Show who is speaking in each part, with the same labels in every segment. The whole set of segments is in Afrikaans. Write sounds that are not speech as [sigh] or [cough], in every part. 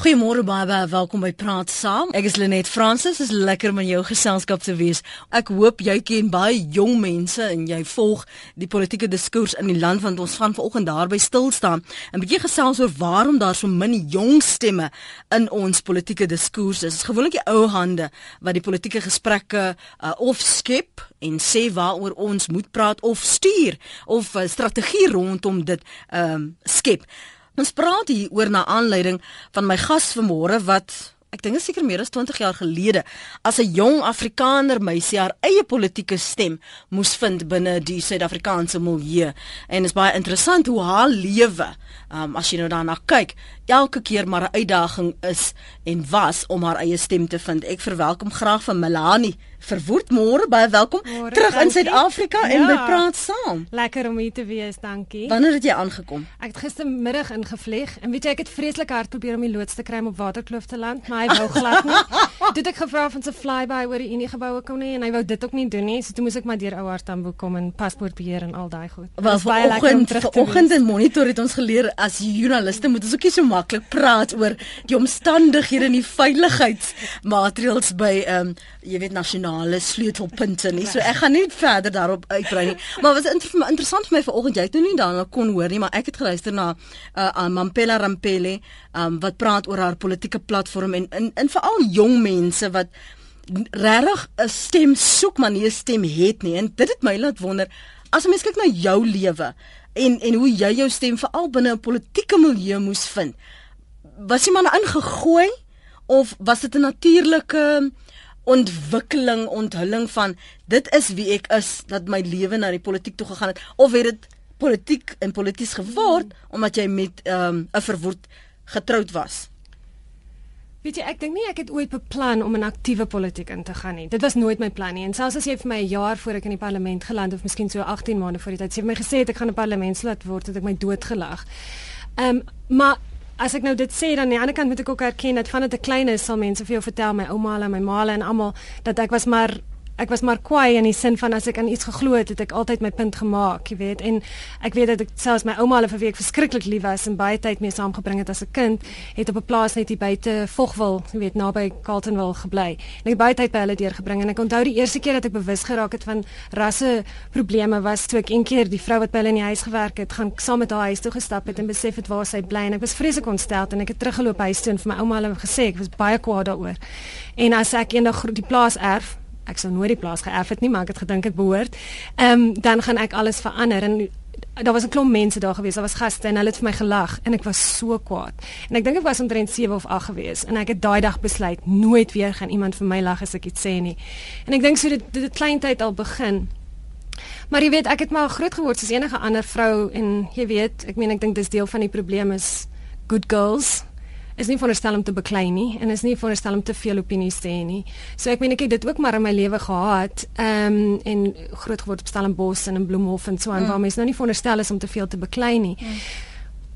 Speaker 1: Goeiemôre baie welkom by Praat Saam. Ek is Lenet Fransis. Dit is lekker om in jou geselskap te wees. Ek hoop jy ken baie jong mense en jy volg die politieke diskurs in die land want ons gaan vanoggend daarby stil staan. 'n Bietjie gesels oor waarom daar so min jong stemme in ons politieke diskurs is. Gewoonlik die ou hande wat die politieke gesprekke uh, of skep en sê waaroor ons moet praat of stuur of 'n uh, strategie rondom dit ehm um, skep. Ons praat hier oor na aanleiding van my gas vanmôre wat ek dink seker meer as 20 jaar gelede as 'n jong Afrikaner meisie haar eie politieke stem moes vind binne die Suid-Afrikaanse milieu en is baie interessant hoe haar lewe um, as jy nou daarna kyk elke keer maar 'n uitdaging is en was om haar eie stem te vind. Ek verwelkom graag van Melanie Verwoerd môre baie welkom
Speaker 2: Morgen,
Speaker 1: terug
Speaker 2: dankie.
Speaker 1: in Suid-Afrika ja. en
Speaker 2: Ja.
Speaker 1: by praat saam.
Speaker 2: Lekker om hier te wees, dankie.
Speaker 1: Wanneer het jy aangekom?
Speaker 2: Ek het gistermiddag ingevlieg en weet jy ek het vreeslik hard probeer om die loods te kry om op Waterkloof te land, maar hy wou glad nie. [laughs] Toe het ek gevra of ons 'n flyby oor die Unie geboue kon hê en hy wou dit ook nie doen nie. So toe moes ek maar deur Ouart Tambo kom en paspoortbeheer en al daai goed. Dit
Speaker 1: Wel
Speaker 2: is baie lekker om terug te
Speaker 1: vanoggend
Speaker 2: wees.
Speaker 1: in monitor het ons geleer as joernaliste moet ons ook nie so maklik praat oor die omstandighede en die veiligheidsmaatreëls by ehm um, jy weet nasionale sleutelpunte nie. So ek gaan nie verder daarop uitbrei nie. [laughs] Maar wat inter interessant vir my vanoggend jy het nou nie daarna kon hoor nie, maar ek het geluister na uh, uh, Mampela Rampele um, wat praat oor haar politieke platform en en, en veral jong mense wat regtig 'n stem soek maar nie 'n stem het nie. En dit het my laat wonder as 'n mens kyk na jou lewe en en hoe jy jou stem veral binne 'n politieke milieu moes vind. Was jy maar ingegooi of was dit 'n natuurlike ontwikkeling, onthulling van dit is wie ek is dat my lewe na die politiek toe gegaan het of het dit politiek en polities geword omdat jy met ehm, 'n um, verwoed getroud was?
Speaker 2: Weet jy, ek dink nie ek het ooit beplan om in aktiewe politiek in te gaan nie. Dit was nooit my plan nie. En selfs as jy vir my 'n jaar voor ek in die parlement geland of miskien so 18 maande voor die tyd, sê vir my gesê het ek gaan 'n parlementslid word, het ek my doodgelag. Ehm, um, maar as ek nou dit sê, dan aan die ander kant moet ek ook erken dat van dit 'n klein is, sal mense vir jou vertel my ouma en my ma en almal dat ek was maar ek was maar kwaai in die sin van as ek aan iets geglo het, het ek altyd my punt gemaak, jy weet. En ek weet dat ek selfs my ouma hulle vir wie ek verskriklik lief was en baie tyd mee saamgebring het as 'n kind, het op 'n plaas net hier buite Vogwil, jy weet, naby Carltonville gebly. En ek het baie tyd by hulle deurgebring en ek onthou die eerste keer dat ek bewus geraak het van rasse probleme was toe ek een keer die vrou wat by hulle in die huis gewerk het, gaan saam met haar huis toe gestap het en besef het waar sy bly en ek was vreeslik ontstel en ek het teruggeloop huis toe en vir my ouma hulle gesê ek was baie kwaad daaroor. En as ek eendag die plaas erf, ek sou nooit die plaas geërf het nie, maar ek het gedink ek behoort. Ehm um, dan gaan ek alles verander en daar was 'n klomp mense daar gewees, daar was gaste en hulle het vir my gelag en ek was so kwaad. En ek dink ek was omtrent 7 of 8 gewees en ek het daai dag besluit nooit weer gaan iemand vir my lag as ek iets sê nie. En ek dink so dit dit het kleintyd al begin. Maar jy weet, ek het maar groot geword soos enige ander vrou en jy weet, ek meen ek dink dis deel van die probleem is good girls is nie veronderstel om te beklei nie en is nie veronderstel om te veel opinies te hê nie. So ek meen ek het dit ook maar in my lewe gehad. Ehm um, en groot geword op Stellenbosch en in Bloemhof en so aan mm. waar mense nou nie veronderstel is om te veel te beklei nie. Mm.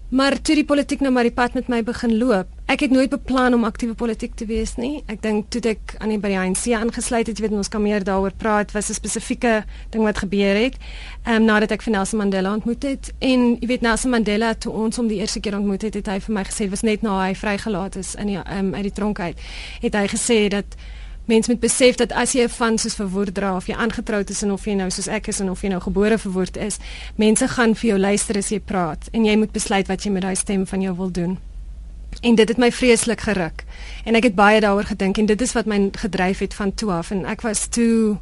Speaker 2: Maar toe die politiek nou maar die pad met my begin loop. Ek het nooit beplan om aktiewe politiek te wees nie. Ek dink toe ek aan die by die ANC aangesluit het, jy weet ons kan meer daaroor praat, was 'n spesifieke ding wat gebeur het. Ehm um, nadat ek vir Nelson Mandela ontmoet het en jy weet Nelson Mandela toe ons hom die eerste keer ontmoet het, het hy vir my gesê, was net na hy vrygelaat is in die ehm um, uit die tronk uit, het hy gesê dat Mense moet besef dat as jy van soos verwoord dra of jy aangetroud is en of jy nou soos ek is en of jy nou gebore verwoord is, mense gaan vir jou luister as jy praat en jy moet besluit wat jy met daai stem van jou wil doen. En dit het my vreeslik geruk. En ek het baie daaroor gedink en dit is wat my gedryf het van toe af en ek was toe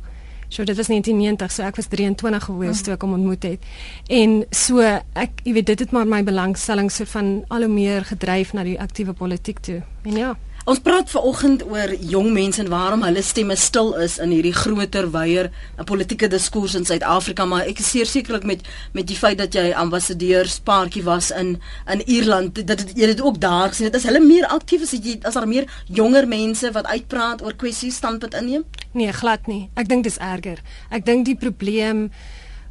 Speaker 2: So dit was 1990, so ek was 23 gewees mm. toe ek hom ontmoet het. En so ek jy weet dit het maar my belangstelling so van al hoe meer gedryf na die aktiewe politiek toe. En ja.
Speaker 1: Ons praat vanoggend oor jong mense en waarom hulle stemme stil is in hierdie groter weier politieke diskurs in Suid-Afrika, maar ek is sekerlik met met die feit dat jy ambassadeurspaartjie was in in Ierland, dat jy dit ook daar gesien het. Is hulle meer aktief as jy as daar meer jonger mense wat uitpraat oor kwessies standpunt inneem?
Speaker 2: Nee, glad nie. Ek dink dis erger. Ek dink die probleem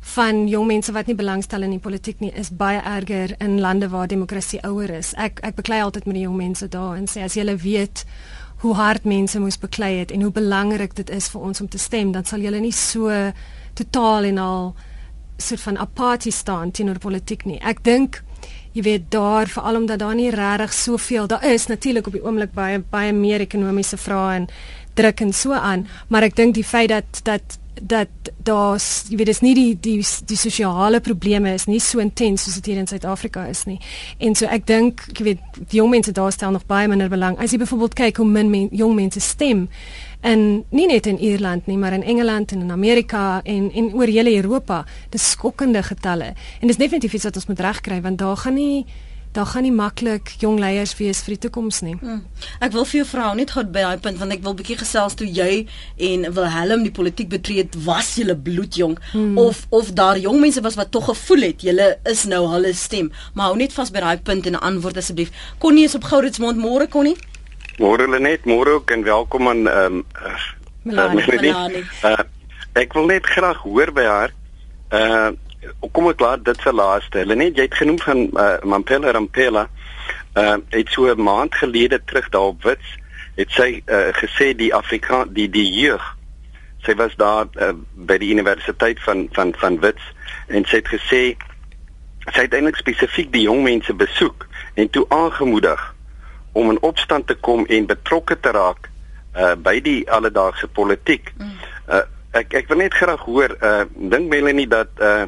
Speaker 2: van jong mense wat nie belangstel in die politiek nie is baie erger in lande waar demokrasie ouer is. Ek ek beklei altyd met die jong mense daar en sê as julle weet hoe hard mense moes beklei het en hoe belangrik dit is vir ons om te stem, dan sal julle nie so totaal en al soort van apatie staan teenoor politiek nie. Ek dink jy weet daar veral omdat daar nie regtig soveel daar is natuurlik op die oomblik baie baie meer ekonomiese vrae en druk en so aan maar ek dink die feit dat dat dat daar's jy weet dis nie die die die sosiale probleme is nie so intens soos dit hier in Suid-Afrika is nie. En so ek dink jy weet die jong mense daar stel nog baie minder belang. As jy byvoorbeeld kyk hoe min men, jong mense stem en nie net in Ierland nie, maar in Engeland en in Amerika en en oor hele Europa, dis skokkende getalle. En dis definitief iets wat ons moet regkry want daar gaan nie daar gaan nie maklik jong leiers wees vir die toekoms nie. Hmm.
Speaker 1: Ek wil vir jou vra net gou by daai punt want ek wil bietjie gesels toe jy en Wilhelm die politiek betree het, was julle bloedjong hmm. of of daar jong mense was wat tog gevoel het julle is nou hulle stem. Maar hou net vas by daai punt en antwoord asseblief. Konnie is op Gouritsmond môre Konnie.
Speaker 3: Môre lê net môre ook en welkom aan ehm um,
Speaker 1: Melanie.
Speaker 3: Uh, ek wil net graag hoor by haar. Uh kom ek klaar dit se laaste. Hulle net jy het genoem van uh, Mampela Rampela. Uh het so 'n maand gelede terug daar op Wits het sy uh, gesê die Afrika die die jeug. Sy was daar uh, by die universiteit van van van Wits en sy het gesê sy het eintlik spesifiek die jong mense besoek en toe aangemoedig om in opstand te kom en betrokke te raak uh by die alledaagse politiek. Mm. Uh ek ek wil net graag hoor uh dink Melanie dat uh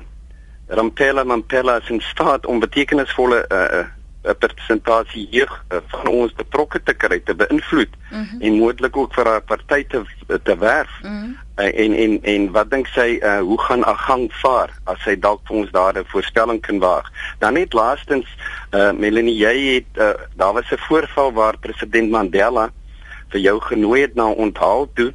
Speaker 3: Rampela Mampela is in staat om betekenisvolle 'n uh, uh, persentasie jeug uh, van ons betrokke te kry te beïnvloed mm -hmm. en moontlik ook vir haar party te te werf. Mm -hmm. uh, en en en wat dink sy uh, hoe gaan Agang vaar as sy dalk vir ons daar 'n voorspelling kan waag? Dan net laastens uh, Melanie jy het uh, daar was 'n voorval waar president Mandela vir jou genooi het na onthaal toe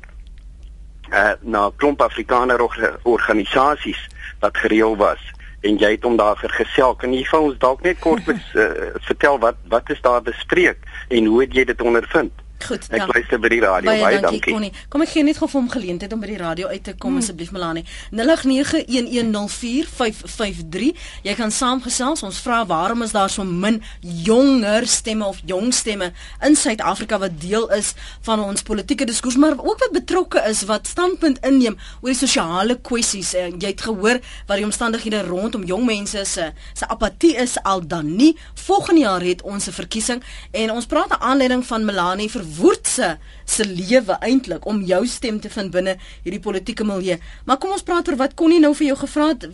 Speaker 3: uh, na klomp Afrikaner organisasies wat gereël was en jy het hom daar vergesel. Kan jy vir ons dalk net kort [laughs] uh, vertel wat wat is daar bespreek en hoe het jy dit ondervind?
Speaker 1: Goed,
Speaker 3: ek luister by die radio. Baie, baie dankie. dankie.
Speaker 1: Kom ek gee net gou vir hom geleentheid om by die radio uit te kom hmm. asseblief Melanie. 0891104553. Jy kan saamgesels. Ons vra waarom is daar so min jonger stemme of jong stemme in Suid-Afrika wat deel is van ons politieke diskurs, maar ook wat betrokke is wat standpunt inneem oor die sosiale kwessies. Uh, jy het gehoor wat die omstandighede rondom jong mense se se apatie is al dan nie. Volgende jaar het ons 'n verkiesing en ons praat aan aanleiding van Melanie vir woordse se lewe eintlik om jou stem te vind binne hierdie politieke milieu. Maar kom ons praat oor wat Connie nou vir jou gevra het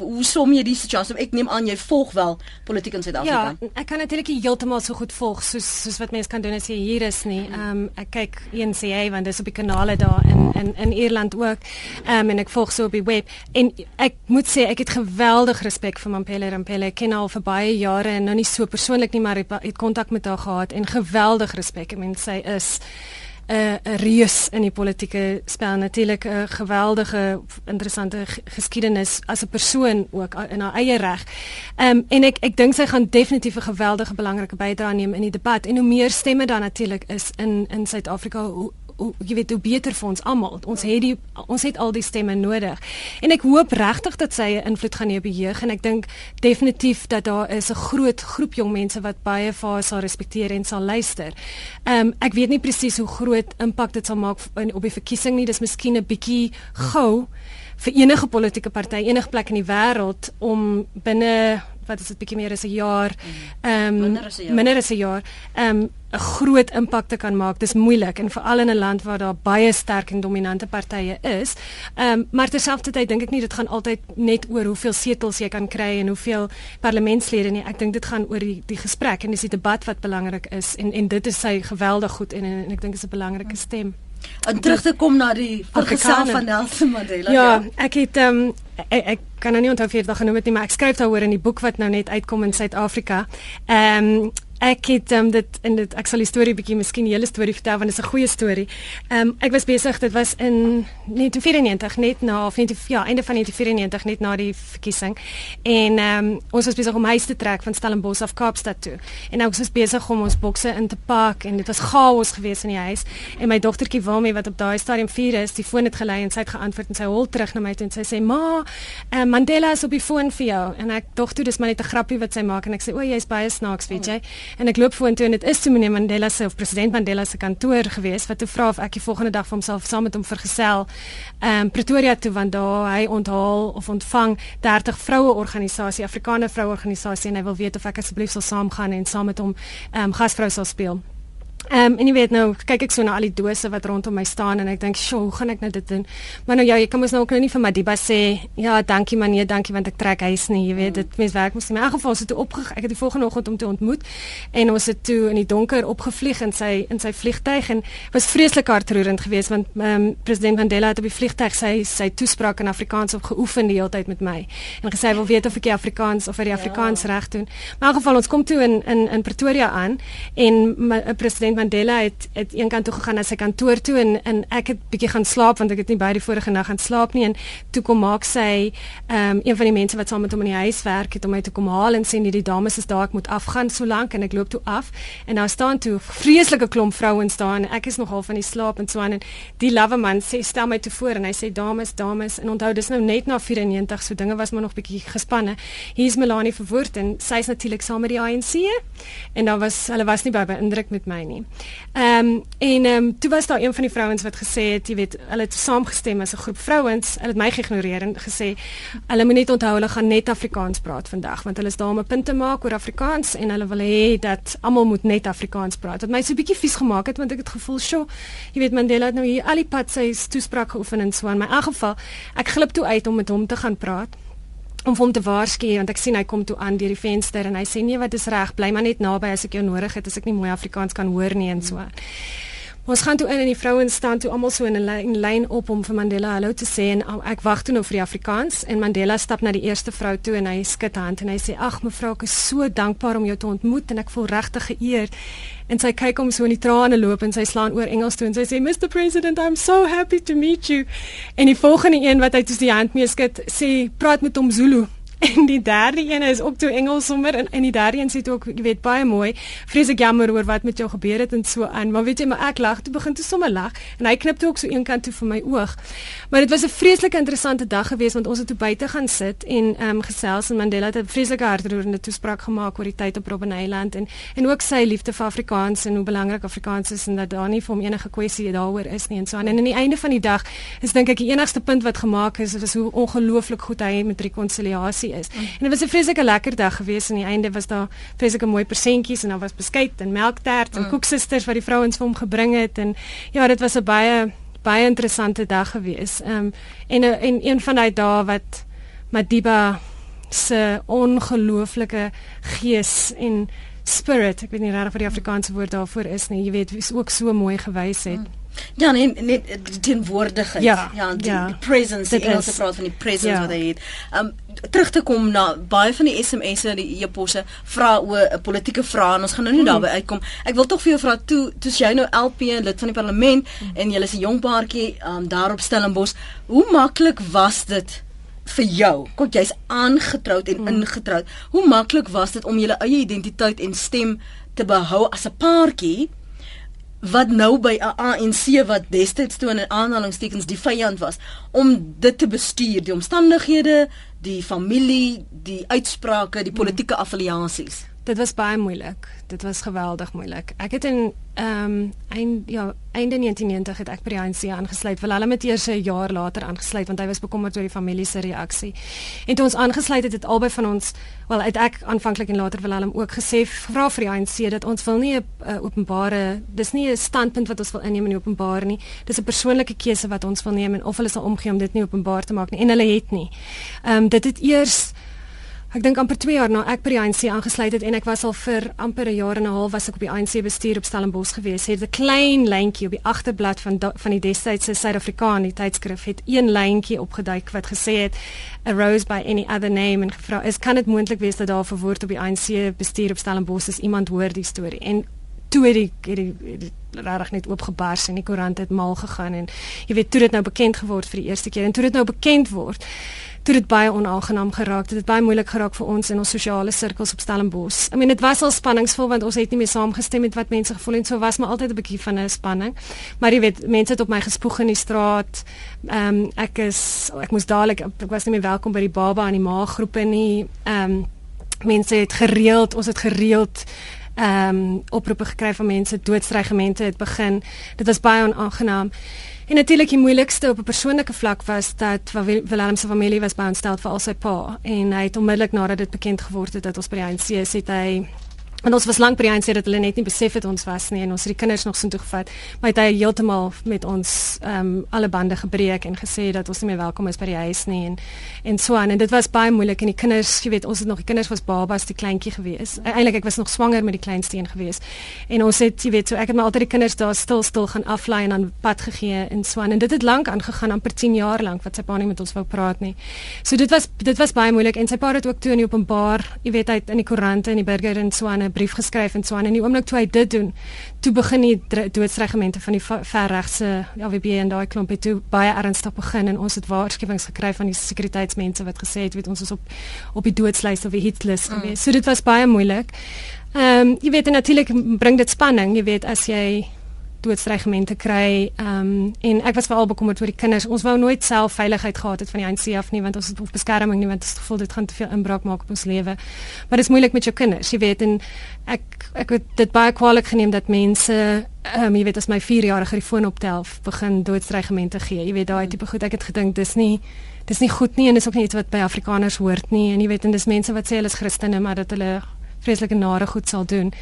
Speaker 1: hoe som jy die situasie? Ek neem aan jy volg wel politiek in Suid-Afrika.
Speaker 2: Ja, ek kan natuurlik nie heeltemal so goed volg soos soos wat mense kan doen as jy hier is nie. Ehm um, ek kyk ENCA want dis op die kanale daar in in in Ierland ook. Ehm um, en ek volg so op die web en ek moet sê ek het geweldig respek vir Mampela Rampela. Ek ken haar vir baie jare en nou nie so persoonlik nie, maar ek het kontak met haar gehad en geweldig respek. Ek meen sy is 'n uh, reus in die politieke spel natuurlik 'n geweldige interessante geskiedenis as 'n persoon ook in haar eie reg. Ehm um, en ek ek dink sy gaan definitief 'n geweldige belangrike bydrae neem in die debat en hoe meer stemme daar natuurlik is in in Suid-Afrika hoe hoe jy weet hoe beter vir ons almal. Ons het die ons het al die stemme nodig. En ek hoop regtig dat sy 'n invloed gaan hê op die jeug en ek dink definitief dat daar is 'n groot groep jong mense wat baie vir haar sal respekteer en sal luister. Ehm um, ek weet nie presies hoe groot impak dit sal maak op die verkiesing nie. Dis miskien 'n bietjie gou vir enige politieke party enige plek in die wêreld om binne wat is dit bietjie meer as 'n jaar ehm um, minder as 'n jaar ehm um, 'n groot impak te kan maak. Dis moeilik en veral in 'n land waar daar baie sterk en dominante partye is. Ehm um, maar terselfdertyd dink ek nie dit gaan altyd net oor hoeveel setels jy kan kry en hoeveel parlementslede nie. Ek dink dit gaan oor die die gesprek en dis die debat wat belangrik is en en dit is sy geweldig goed en en, en ek dink dit is 'n belangrike stem.
Speaker 1: En terug te kom na die vergesel van Nelson Mandela.
Speaker 2: Ja, ja. ek het ehm um, ek, ek kan nou nie onthou of jy dit genoem het nie, maar ek skryf daaroor in die boek wat nou net uitkom in Suid-Afrika. Ehm um, ek het um, dit in dit ek sal die storie bietjie miskien die hele storie vertel want dit is 'n goeie storie. Ehm um, ek was besig dit was in 1994 net na of net ja einde van 1994 net na die verkiesing en ehm um, ons was besig om huis te trek van Stellenbosch af Kaapstad toe. En ons was besig om ons bokse in te pak en dit was chaos geweest in die huis en my dogtertjie Wilmie wat op daai stadium 4 is, die foon het gelei en sy het geantwoord en sy hol terug na my toe en sy sê ma, uh, Mandela is op die foon vir jou en ek dog toe dis maar net 'n grappie wat sy maak en ek sê o, jy's baie snaaks, weet jy. En ek loop vorentoe en dit is toe meneer Mandela se of president Mandela se kantoor gewees wat toe vra of ek die volgende dag vir homself saam met hom vergesel ehm um, Pretoria toe want daar hy onthaal of ontvang 30 vroue organisasie Afrikaner vroue organisasie en hy wil weet of ek asseblief sal saamgaan en saam met hom ehm um, gasvrou sal speel. Ehm um, en jy weet nou kyk ek so na al die dose wat rondom my staan en ek dink, "Sjoe, hoe gaan ek nou dit doen?" Maar nou ja, jy kan mos nou ook nou nie vir Madiba sê, "Ja, dankie man, nee, dankie want ek trek huis nie." Jy weet, dit mens werk mos in my geval so toe opgeg. Ek het die volgende oggend om te ontmoet en ons het toe in die donker opgevlieg in sy in sy vliegtyg en was vreeslik hartroerend geweest want ehm um, president Mandela het op die vliegtyg sy sy toespraak in Afrikaans op geoefen die hele tyd met my. En gesê hy wil weet of ek die Afrikaans of hy die Afrikaans ja. reg doen. Maar in geval ons kom toe in in in Pretoria aan en my president Mandela het het eenkant toe gegaan na sy kantoor toe en en ek het bietjie gaan slaap want ek het nie by die vorige nag gaan slaap nie. En toe kom maak sy ehm um, een van die mense wat saam met hom in die huis werk het om my te kom haal en sê nee die dames is daar ek moet afgaan so lank. En ek loop toe af en daar staan toe vreeslike klomp vrouens daar en ek is nogal van die slaap en so aan. En die love man sê stel my toe voor. En hy sê dames dames. En onthou dis nou net na 94 so dinge was maar nog bietjie gespanne. Hier's Melanie verwoord en sy's natuurlik saam met die ANC en dan was hulle was nie baie beïndruk met my nie Ehm um, en ehm um, toe was daar een van die vrouens wat gesê het, jy weet, hulle het saamgestem as 'n groep vrouens, hulle het my geïgnoreer en gesê hulle moet net onthou hulle gaan net Afrikaans praat vandag want hulle is daar om 'n punt te maak oor Afrikaans en hulle wil hê dat almal moet net Afrikaans praat. Wat my so 'n bietjie vies gemaak het want ek het gevoel, "Sjoe, jy weet Mandela het nou hier al die pad sy toespraak geoefen en so in my geval, ek glip toe uit om met hom te gaan praat om hom te waarsku want ek sien hy kom toe aan deur die venster en hy sê nee wat is reg bly maar net naby as ek jou nodig het as ek nie mooi Afrikaans kan hoor nie en so. Ons gaan toe in en die vrouens staan toe almal so in 'n lyn, op om vir Mandela hallo te sê en ek wag toe nou vir die Afrikaans en Mandela stap na die eerste vrou toe en hy skud hand en hy sê ag mevrou ek is so dankbaar om jou te ontmoet en ek voel regtig geëerd. En sy kyk hom so in die trane loop en sy slaan oor Engels toe en sy sê Mr President I'm so happy to meet you. En die volgende een wat hy toe die hand mee skud sê praat met hom Zulu [laughs] En die derde een is ook toe Engels sommer en en die derde een sê ook jy weet baie mooi. Vreeslik jammer oor wat met jou gebeur het en so aan. Maar weet jy, maar ek lag toe begin toe sommer lag en hy knip toe ook so een kant toe vir my oog. Maar dit was 'n vreeslik interessante dag geweest want ons het toe buite gaan sit en ehm um, gesels en Mandela het 'n vreeslike hartroerende toespraak gemaak oor die tyd op Robben Island en en ook sy liefde vir Afrikaans en hoe belangrik Afrikaans is en dat daar nie vir hom enige kwessie daaroor is nie en so aan. En aan die einde van die dag is dink ek die enigste punt wat gemaak is is hoe ongelooflik goed hy met rekonsiliasie is. Mm. En dit was 'n vreeslike lekker dag geweest en aan die einde was daar vreeslike mooi persentjies en daar was beskuit en melktert en mm. koeksisters wat die vrouens vir hom gebring het en ja, dit was 'n baie baie interessante dag geweest. Ehm um, en en een van daai dae wat Madiba se ongelooflike gees en spirit, ek weet nie regtig wat die Afrikaanse woord daarvoor is nie. Jy weet, is ook so mooi gewys het. Mm.
Speaker 1: Ja, nee, net die teenwoordigheid.
Speaker 2: Ja,
Speaker 1: ja, die,
Speaker 2: ja.
Speaker 1: die presence, die Engelse praat van die presence ja. wat hy het. Um terug te kom na baie van die SMS'e, die e-posse vra oor 'n politieke vraag en ons gaan nou nie hmm. daarby uitkom. Ek wil tog vir jou vra toe, toe jy nou LP lid van die parlement hmm. en jy is 'n jong paartjie um daar op Stellenbosch, hoe maklik was dit? vir jou. Kyk, jy's aangetroud en mm. ingetroud. Hoe maklik was dit om jou eie identiteit en stem te behou as 'n paartjie wat nou by 'n ANC wat destyds toe in aanhalingstekens die vyand was om dit te bestuur, die omstandighede, die familie, die uitsprake, die politieke affiliasies.
Speaker 2: Dit was baie moeilik. Dit was geweldig moeilik. Ek het in ehm um, eind ja, einde 1990 het ek by die ANC aangesluit. Wel hulle met eers 'n jaar later aangesluit want hy was bekommerd oor die familie se reaksie. En toe ons aangesluit het, het albei van ons, wel uit ek aanvanklik en later wil hulle ook gesê vra vir die ANC dat ons wil nie 'n openbare, dis nie 'n standpunt wat ons wil inneem in openbaar nie. Dis 'n persoonlike keuse wat ons wil neem en of hulle sal omgee om dit nie openbaar te maak nie. En hulle het nie. Ehm um, dit het eers Ek dink amper 2 jaar na ek by die ANC aangesluit het en ek was al vir amper 'n jaar en 'n half was ek op die ANC bestuur op Stellenbosch gewees. Het 'n klein lyntjie op die agterblad van van die destydse Suid-Afrikaan die tydskrif het een lyntjie opgeduik wat gesê het a rose by any other name en gevra is kan dit moontlik wees dat daar 'n verwoord op die ANC bestuur op Stellenbosch is iemand hoor die storie en toe het die het die, die regtig net oopgebars en die koerant het mal gegaan en jy weet toe dit nou bekend geword vir die eerste keer en toe dit nou bekend word toe dit baie onaangenaam geraak het. Dit het baie moeilik geraak vir ons in ons sosiale sirkels op Stellenbosch. I mean dit was al spanningsvol want ons het nie meer saamgestem met wat mense gevoel het. So was maar altyd 'n bietjie van 'n spanning. Maar jy weet, mense het op my gespoeg in die straat. Ehm um, ek is ek moes dadelik ek was nie meer welkom by die baba en die ma groepe nie. Ehm um, mense het gereeld, ons het gereeld ehm um, oproepe gekry van mense, doodstrygemente het begin. Dit was baie onaangenaam. En natuurlik die moeilikste op 'n persoonlike vlak was dat Willem se familie was baie vir al sy pa. En hy het onmiddellik nadat dit bekend geword het dat ons by die ANC sit hy En ons was lank by die ANC dat hulle net nie besef het ons was nie en ons het die kinders nog so toe gevat. Maar hy het heeltemal met ons ehm um, alle bande gebreek en gesê dat ons nie meer welkom is by die huis nie en en so aan en dit was baie moeilik en die kinders, jy weet, ons het nog die kinders was babas, die kleintjie gewees. Eintlik ek was nog swanger met die kleinste een gewees. En ons het, jy weet, so ek het maar altyd die kinders daar stil stil gaan aflaai en aan pad gegee en so aan en dit het lank aangegaan amper 10 jaar lank wat sy pa nie met ons wou praat nie. So dit was dit was baie moeilik en sy pa het ook toe in die openbaar, jy weet, uit in die koerante en die burger en so aan 'n brief geskryf en so aan en die oomblik toe hy dit doen, toe begin die doodsregimente van die verregse AWB en daai klompie toe baie ernstig begin en ons het waarskuwings gekry van die sekuriteitsmense wat gesê het weet ons is op op die doodslys of die hitlys mm. gewees. So dit was baie moeilik. Ehm um, jy weet natuurlik bring dit spanning, jy weet as jy doodstrygemente kry. Ehm um, en ek was veral bekommerd oor die kinders. Ons wou nooit self veiligheid gehad het van die ANC af nie want ons het op beskerming nie want ons gevoel dit gaan te veel inbraak maak op ons lewe. Maar dit is moeilik met jou kinders, jy weet en ek ek het dit baie kwaliek geneem dat mense ehm um, jy weet as my 4-jarige die foon optel begin doodstrygemente gee. Jy weet daai tipe goed ek het gedink dis nie dis nie goed nie en dis ook nie iets wat by Afrikaners hoort nie en jy weet en dis mense wat sê hulle is Christene maar dat hulle vreeslike nare goed sal doen.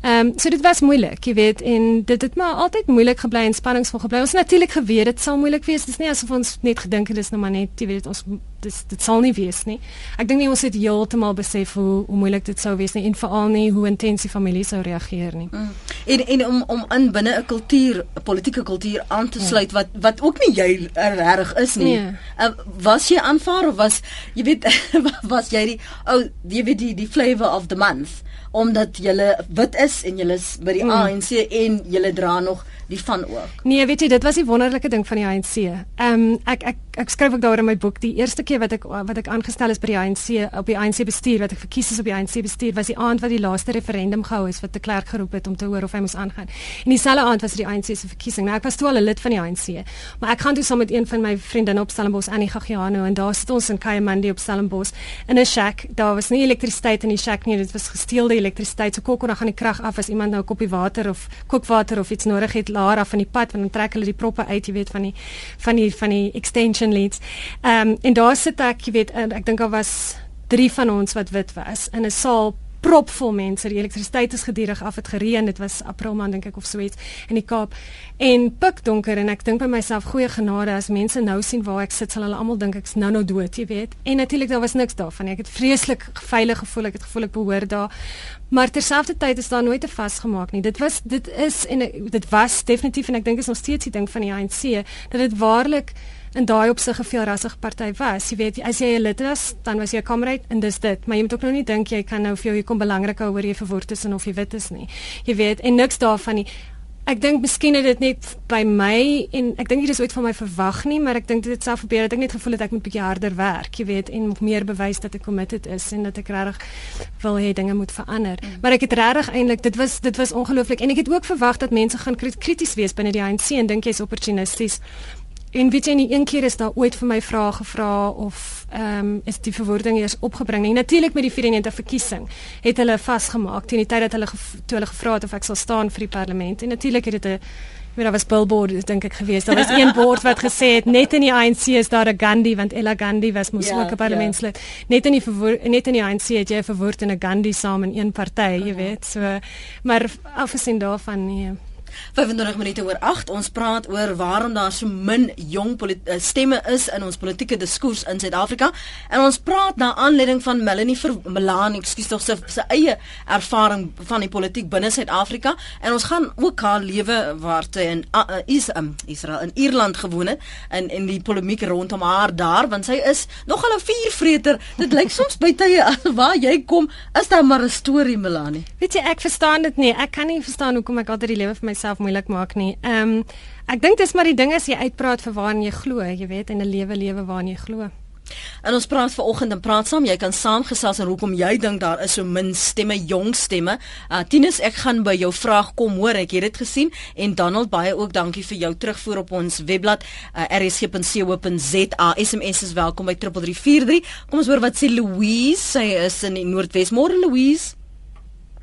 Speaker 2: Ehm um, so dit was moeilik, jy weet, en dit het maar altyd moeilik gebly en spanningsvol gebly. Ons natuurlik geweet dit sal moeilik wees. Dit is nie asof ons net gedink het dis nou maar net, jy weet, ons dit dit sal nie wees nie. Ek dink nie ons het heeltemal besef hoe hoe moeilik dit sou wees nie en veral nie hoe intens die familie sou reageer nie. Mm.
Speaker 1: En en om om in binne 'n kultuur, 'n politieke kultuur aan te sluit ja. wat wat ook nie jy reg is nie. Nee. Uh, was jy aanvaar of was jy weet [laughs] was jy die ou oh, jy weet die die flavor of the month? Omdat jy wit is en jy is by die mm. ANC en jy dra nog die van ook.
Speaker 2: Nee, weet jy, dit was die wonderlike ding van die ANC. Ehm um, ek ek ek skryf ook daaroor in my boek. Die eerste keer wat ek wat ek aangestel is by die ANC op die ANC bestuur, wat ek verkies is op die ANC bestuur, was die aand wat die laaste referendum gehou is wat die klerk geroep het om te hoor of hy moes aangaan. En dieselfde aand was dit die ANC se verkiesing. Nou ek was toe al 'n lid van die ANC, maar ek gaan toe saam met een van my vriendinne op Stellenbosch, Annie Gagiano, en daar sit ons in Kayamandi op Stellenbosch in 'n shack. Daar was nie elektrisiteit in die shack nie, dit was gesteelde elektrisiteit. So kok kon dan gaan die krag af as iemand nou 'n koppie water of kookwater of iets nodig het laer af van die pad want dan trek hulle die proppe uit jy weet van die van die van die extension leads. Ehm um, en daar sit ek jy weet ek dink daar was 3 van ons wat wit was in 'n saal propvol mense. Die elektrisiteit is gedurig af. Het gereën. Dit was April maand dink ek of so iets in die Kaap. En pikdonker en ek dink by myself goeie genade as mense nou sien waar ek sit, sal hulle almal dink ek's nou nou dood, jy weet. En natuurlik daar was niks daarvan. Ek het vreeslik veilig gevoel. Ek het gevoel ek behoort daar. Maar terselfdertyd is daar nooit te vasgemaak nie. Dit was dit is en dit was definitief en ek dink is nog steeds die ding van die ANC dat dit waarlik in daai opsig 'n veel rassige party was. Jy weet, as jy 'n lid is, dan was jy 'n kamerad en dis dit. Maar jy moet ook nou nie dink jy kan nou vir jou hier kom belangrik hou oor jy verwoord is en of jy wit is nie. Jy weet, en niks daarvan nie. Ek dink miskien het dit net by my en ek dink dit is ooit van my verwag nie, maar ek dink dit het self probeer dat ek net gevoel het ek moet bietjie harder werk, jy weet, en meer bewys dat ek committed is en dat ek regtig wil hê dinge moet verander. Mm. Maar ek het regtig eintlik dit was dit was ongelooflik en ek het ook verwag dat mense gaan krities wees binne die ANC en dink jy's opportunisties. En weet jy nie een keer is daar ooit vir my vrae gevra of ehm um, is die verwoording eers opgebring nie. Natuurlik met die 94 verkiesing het hulle vasgemaak teen die tyd dat hulle toe hulle gevra het of ek sal staan vir die parlement. En natuurlik het dit 'n weet daar was billboard dink ek gewees. Daar was een bord wat gesê het net in die ANC is daar 'n Gandhi want Ella Gandhi was mos ja, ook 'n parlementslid. Ja. Net in die net in die ANC het jy 'n verwoord en 'n Gandhi saam in een party, jy ja. weet. So maar afgesien daarvan nee.
Speaker 1: 25 minute oor 8 ons praat oor waarom daar so min jong eh, stemme is in ons politieke diskurs in Suid-Afrika. En ons praat na aanleiding van Melanie Ver Melanie ekskuus tog sy, sy eie ervaring van die politiek binne Suid-Afrika. En ons gaan ook haar lewe waar sy in uh, is um, Israel in Ierland gewoon het en en die polemiek rondom haar daar want sy is nogal 'n viervreter. Dit lyk soms by tye waar jy kom is daar maar 'n storie Melanie?
Speaker 2: Weet jy ek verstaan dit nie. Ek kan nie verstaan hoekom ek altyd die lewe vir my jouself moeilik maak nie. Ehm um, ek dink dis maar die ding as jy uitpraat vir waarna jy glo, jy weet, en 'n lewe lewe waarna jy glo.
Speaker 1: En ons praat vanoggend en praat saam. Jy kan saamgesels en hoekom jy dink daar is so min stemme, jong stemme. Uh Tinus, ek gaan by jou vraag kom, hoor, ek het dit gesien en Donald baie ook dankie vir jou terugvoer op ons webblad uh, rsg.co.za. SMS is welkom by 3343. Kom ons hoor wat sê Louise. Sy is in die Noordwes. Môre Louise.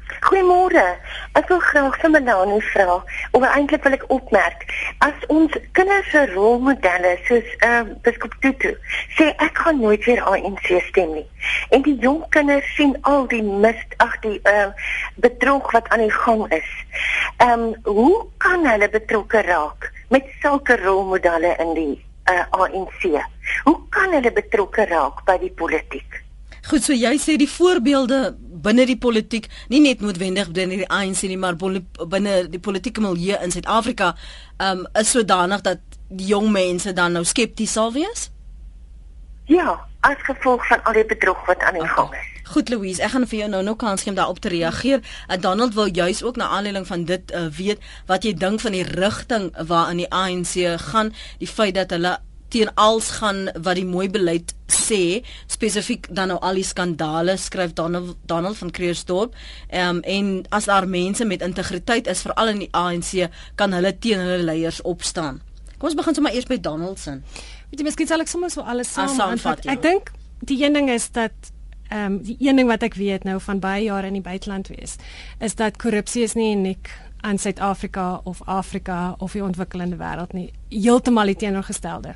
Speaker 4: Goeiemôre. Ek wil graag vir Melanie vra of eintlik wil ek opmerk as ons kinders se rolmodelle soos uh, Biskop Tutu sê ek gaan nooit weer ANC stem nie. En die jong kinders sien al die mis ag die uh, bedrog wat aan die gang is. Ehm um, hoe kan hulle betrokke raak met sulke rolmodelle in die uh, eh, ANC? Hoe kan hulle betrokke raak by die politiek?
Speaker 1: Goed, so jy sê die voorbeelde binne die politiek, nie net noodwendig binne die ANC nie, maar binne die politieke milieu in Suid-Afrika, um is sodanig dat die jong mense dan nou skepties sal wees?
Speaker 4: Ja, as gevolg van al die bedrog wat aan die gang is.
Speaker 1: Goed Louise, ek gaan vir jou nou nog kans gee om daarop te reageer. Uh, Donald wil juis ook na aanleiding van dit uh, weet wat jy dink van die rigting waarin die ANC gaan, die feit dat hulle teen als gaan wat die mooi beleid sê spesifiek dan nou al die skandale skryf Donald Donald van Kreersdorp um, en as daar mense met integriteit is veral in die ANC kan hulle teen hulle leiers opstaan. Kom ons begin sommer eers by Donaldson.
Speaker 2: Weet jy miskien sal ek sommer so alles saam aanvat. Ek dink die een ding is dat ehm um, die een ding wat ek weet nou van baie jare in die buiteland wees is dat korrupsie is nie uniek aan Suid-Afrika of Afrika of die ontwikkelende wêreld nie heeltemal die teenoorgestelde.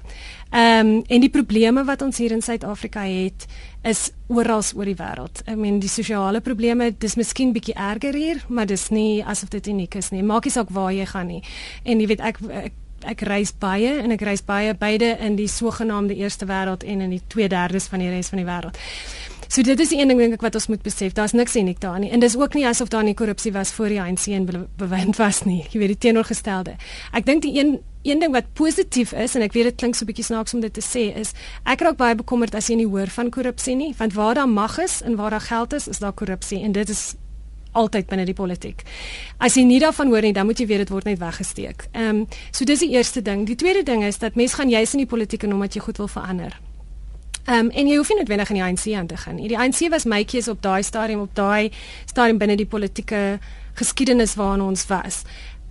Speaker 2: Ehm um, en die probleme wat ons hier in Suid-Afrika het is oral oor die wêreld. I mean die sosiale probleme, dis miskien bietjie erger hier, maar dis nie asof dit uniek is nie. Maak nie saak waar jy gaan nie. En jy weet ek ek, ek reis baie en ek reis baie beide in die sogenaamde eerste wêreld en in die 2/3 van die res van die wêreld. So dit is die een ding dink ek wat ons moet besef. Daar's niks uniek daar nie. En dis ook nie asof daar nie korrupsie was voor die ANC en bewind was nie. Jy weet die teenoorgestelde. Ek dink die een een ding wat positief is en ek weet dit klink so bietjie snaaks om dit te sê is ek raak baie bekommerd as jy nie hoor van korrupsie nie, want waar daar mag is en waar daar geld is, is daar korrupsie en dit is altyd binne die politiek. As jy nie daarvan hoor nie, dan moet jy weet dit word net weggesteek. Ehm um, so dis die eerste ding. Die tweede ding is dat mense gaan juis in die politiek en omdat jy goed wil verander. Ehm um, en jy hoef nie noodwendig in die ANC aan te gaan nie. Die ANC was my keuse op daai stadium op daai stadium binne die politieke geskiedenis waarin ons was.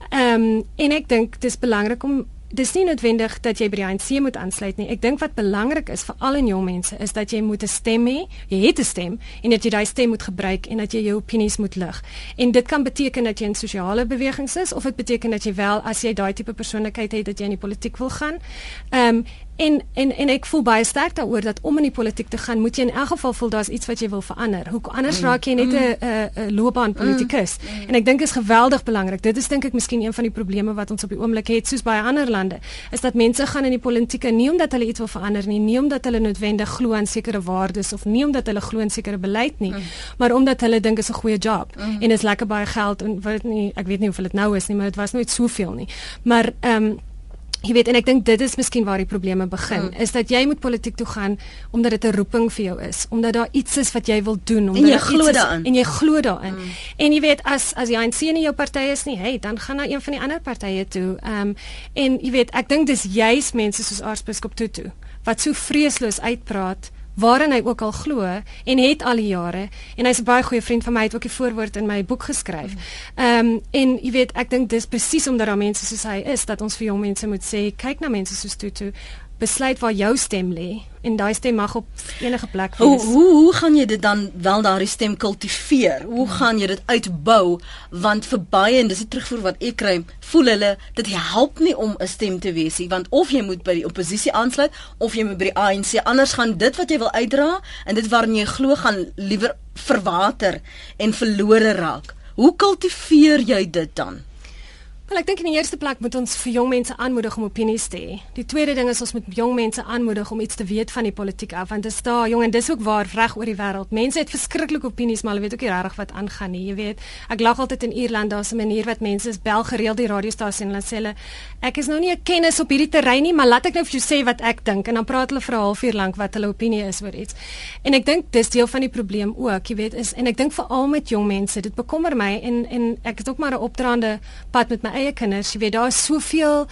Speaker 2: Ehm um, en ek dink dis belangrik om dis nie noodwendig dat jy by die ANC moet aansluit nie. Ek dink wat belangrik is vir al en jong mense is dat jy moet 'n stem hê. Jy het 'n stem en dat jy daai stem moet gebruik en dat jy jou opinies moet lig. En dit kan beteken dat jy in sosiale bewegings is of dit beteken dat jy wel as jy daai tipe persoonlikheid het dat jy in die politiek wil gaan. Ehm um, En en en ek voel baie sterk daaroor dat om in die politiek te gaan, moet jy in elk geval voel daar's iets wat jy wil verander. Hoe anders mm. raak jy net 'n mm. 'n loopbaan politikus? Mm. En ek dink is geweldig belangrik. Dit is dink ek miskien een van die probleme wat ons op die oomblik het soos baie ander lande, is dat mense gaan in die politiek nie omdat hulle iets wil verander nie, nie omdat hulle noodwendig glo aan sekere waardes of nie omdat hulle glo in sekere beleid nie, mm. maar omdat hulle dink is 'n goeie job mm. en is lekker baie geld en weet nie, ek weet nie of dit nou is nie, maar dit was nooit soveel nie. Maar ehm um, Jy weet en ek dink dit is miskien waar die probleme begin, mm. is dat jy moet politiek toe gaan omdat dit 'n roeping vir jou is, omdat daar iets is wat jy wil doen, omdat
Speaker 1: jy glo daarin
Speaker 2: en jy glo daarin. Mm. En jy weet as as jy ANC in jou party is nie, hey, dan gaan na een van die ander partye toe. Ehm um, en jy weet, ek dink dis juis mense soos Aartsbiskop Tutu wat so vreesloos uitpraat waarin hy ook al glo en het al die jare en hy's 'n baie goeie vriend van my het ook die voorwoord in my boek geskryf. Ehm um, en jy weet ek dink dis presies omdat daar mense soos hy is dat ons vir jong mense moet sê kyk na mense soos Tutu besluit waar jou stem lê en daai stem mag op enige plek
Speaker 1: wees. Hoe hoe hoe gaan jy dit dan wel daardie stem kultiveer? Hoe gaan jy dit uitbou? Want vir baie en dis die terugvoer wat ek kry, voel hulle dit help nie om 'n stem te wees nie, want of jy moet by die oppositie aansluit of jy moet by die ANC, anders gaan dit wat jy wil uitdra en dit waarin jy glo gaan liewer verwater en verlore raak. Hoe kultiveer jy dit dan?
Speaker 2: Wel ek dink in die eerste plek moet ons vir jong mense aanmoedig om opinies te hê. Die tweede ding is ons moet jong mense aanmoedig om iets te weet van die politiek af want dit is daar jong en dis ook waar reg oor die wêreld. Mense het verskriklike opinies maar hulle weet ook nie regtig wat aangaan nie. Jy weet, ek lag altyd in Ierland daar's 'n manier wat mense is bel gereeld die radiostasie en hulle sê hulle ek is nou nie 'n kennis op hierdie terrein nie, maar laat ek nou vir jou sê wat ek dink en dan praat hulle vir 'n halfuur lank wat hulle opinie is oor iets. En ek dink dis deel van die probleem ook, jy weet, is en ek dink veral met jong mense, dit bekommer my en en ek het ook maar 'n opdraande pad met my eie kinders. Jy weet daar is soveel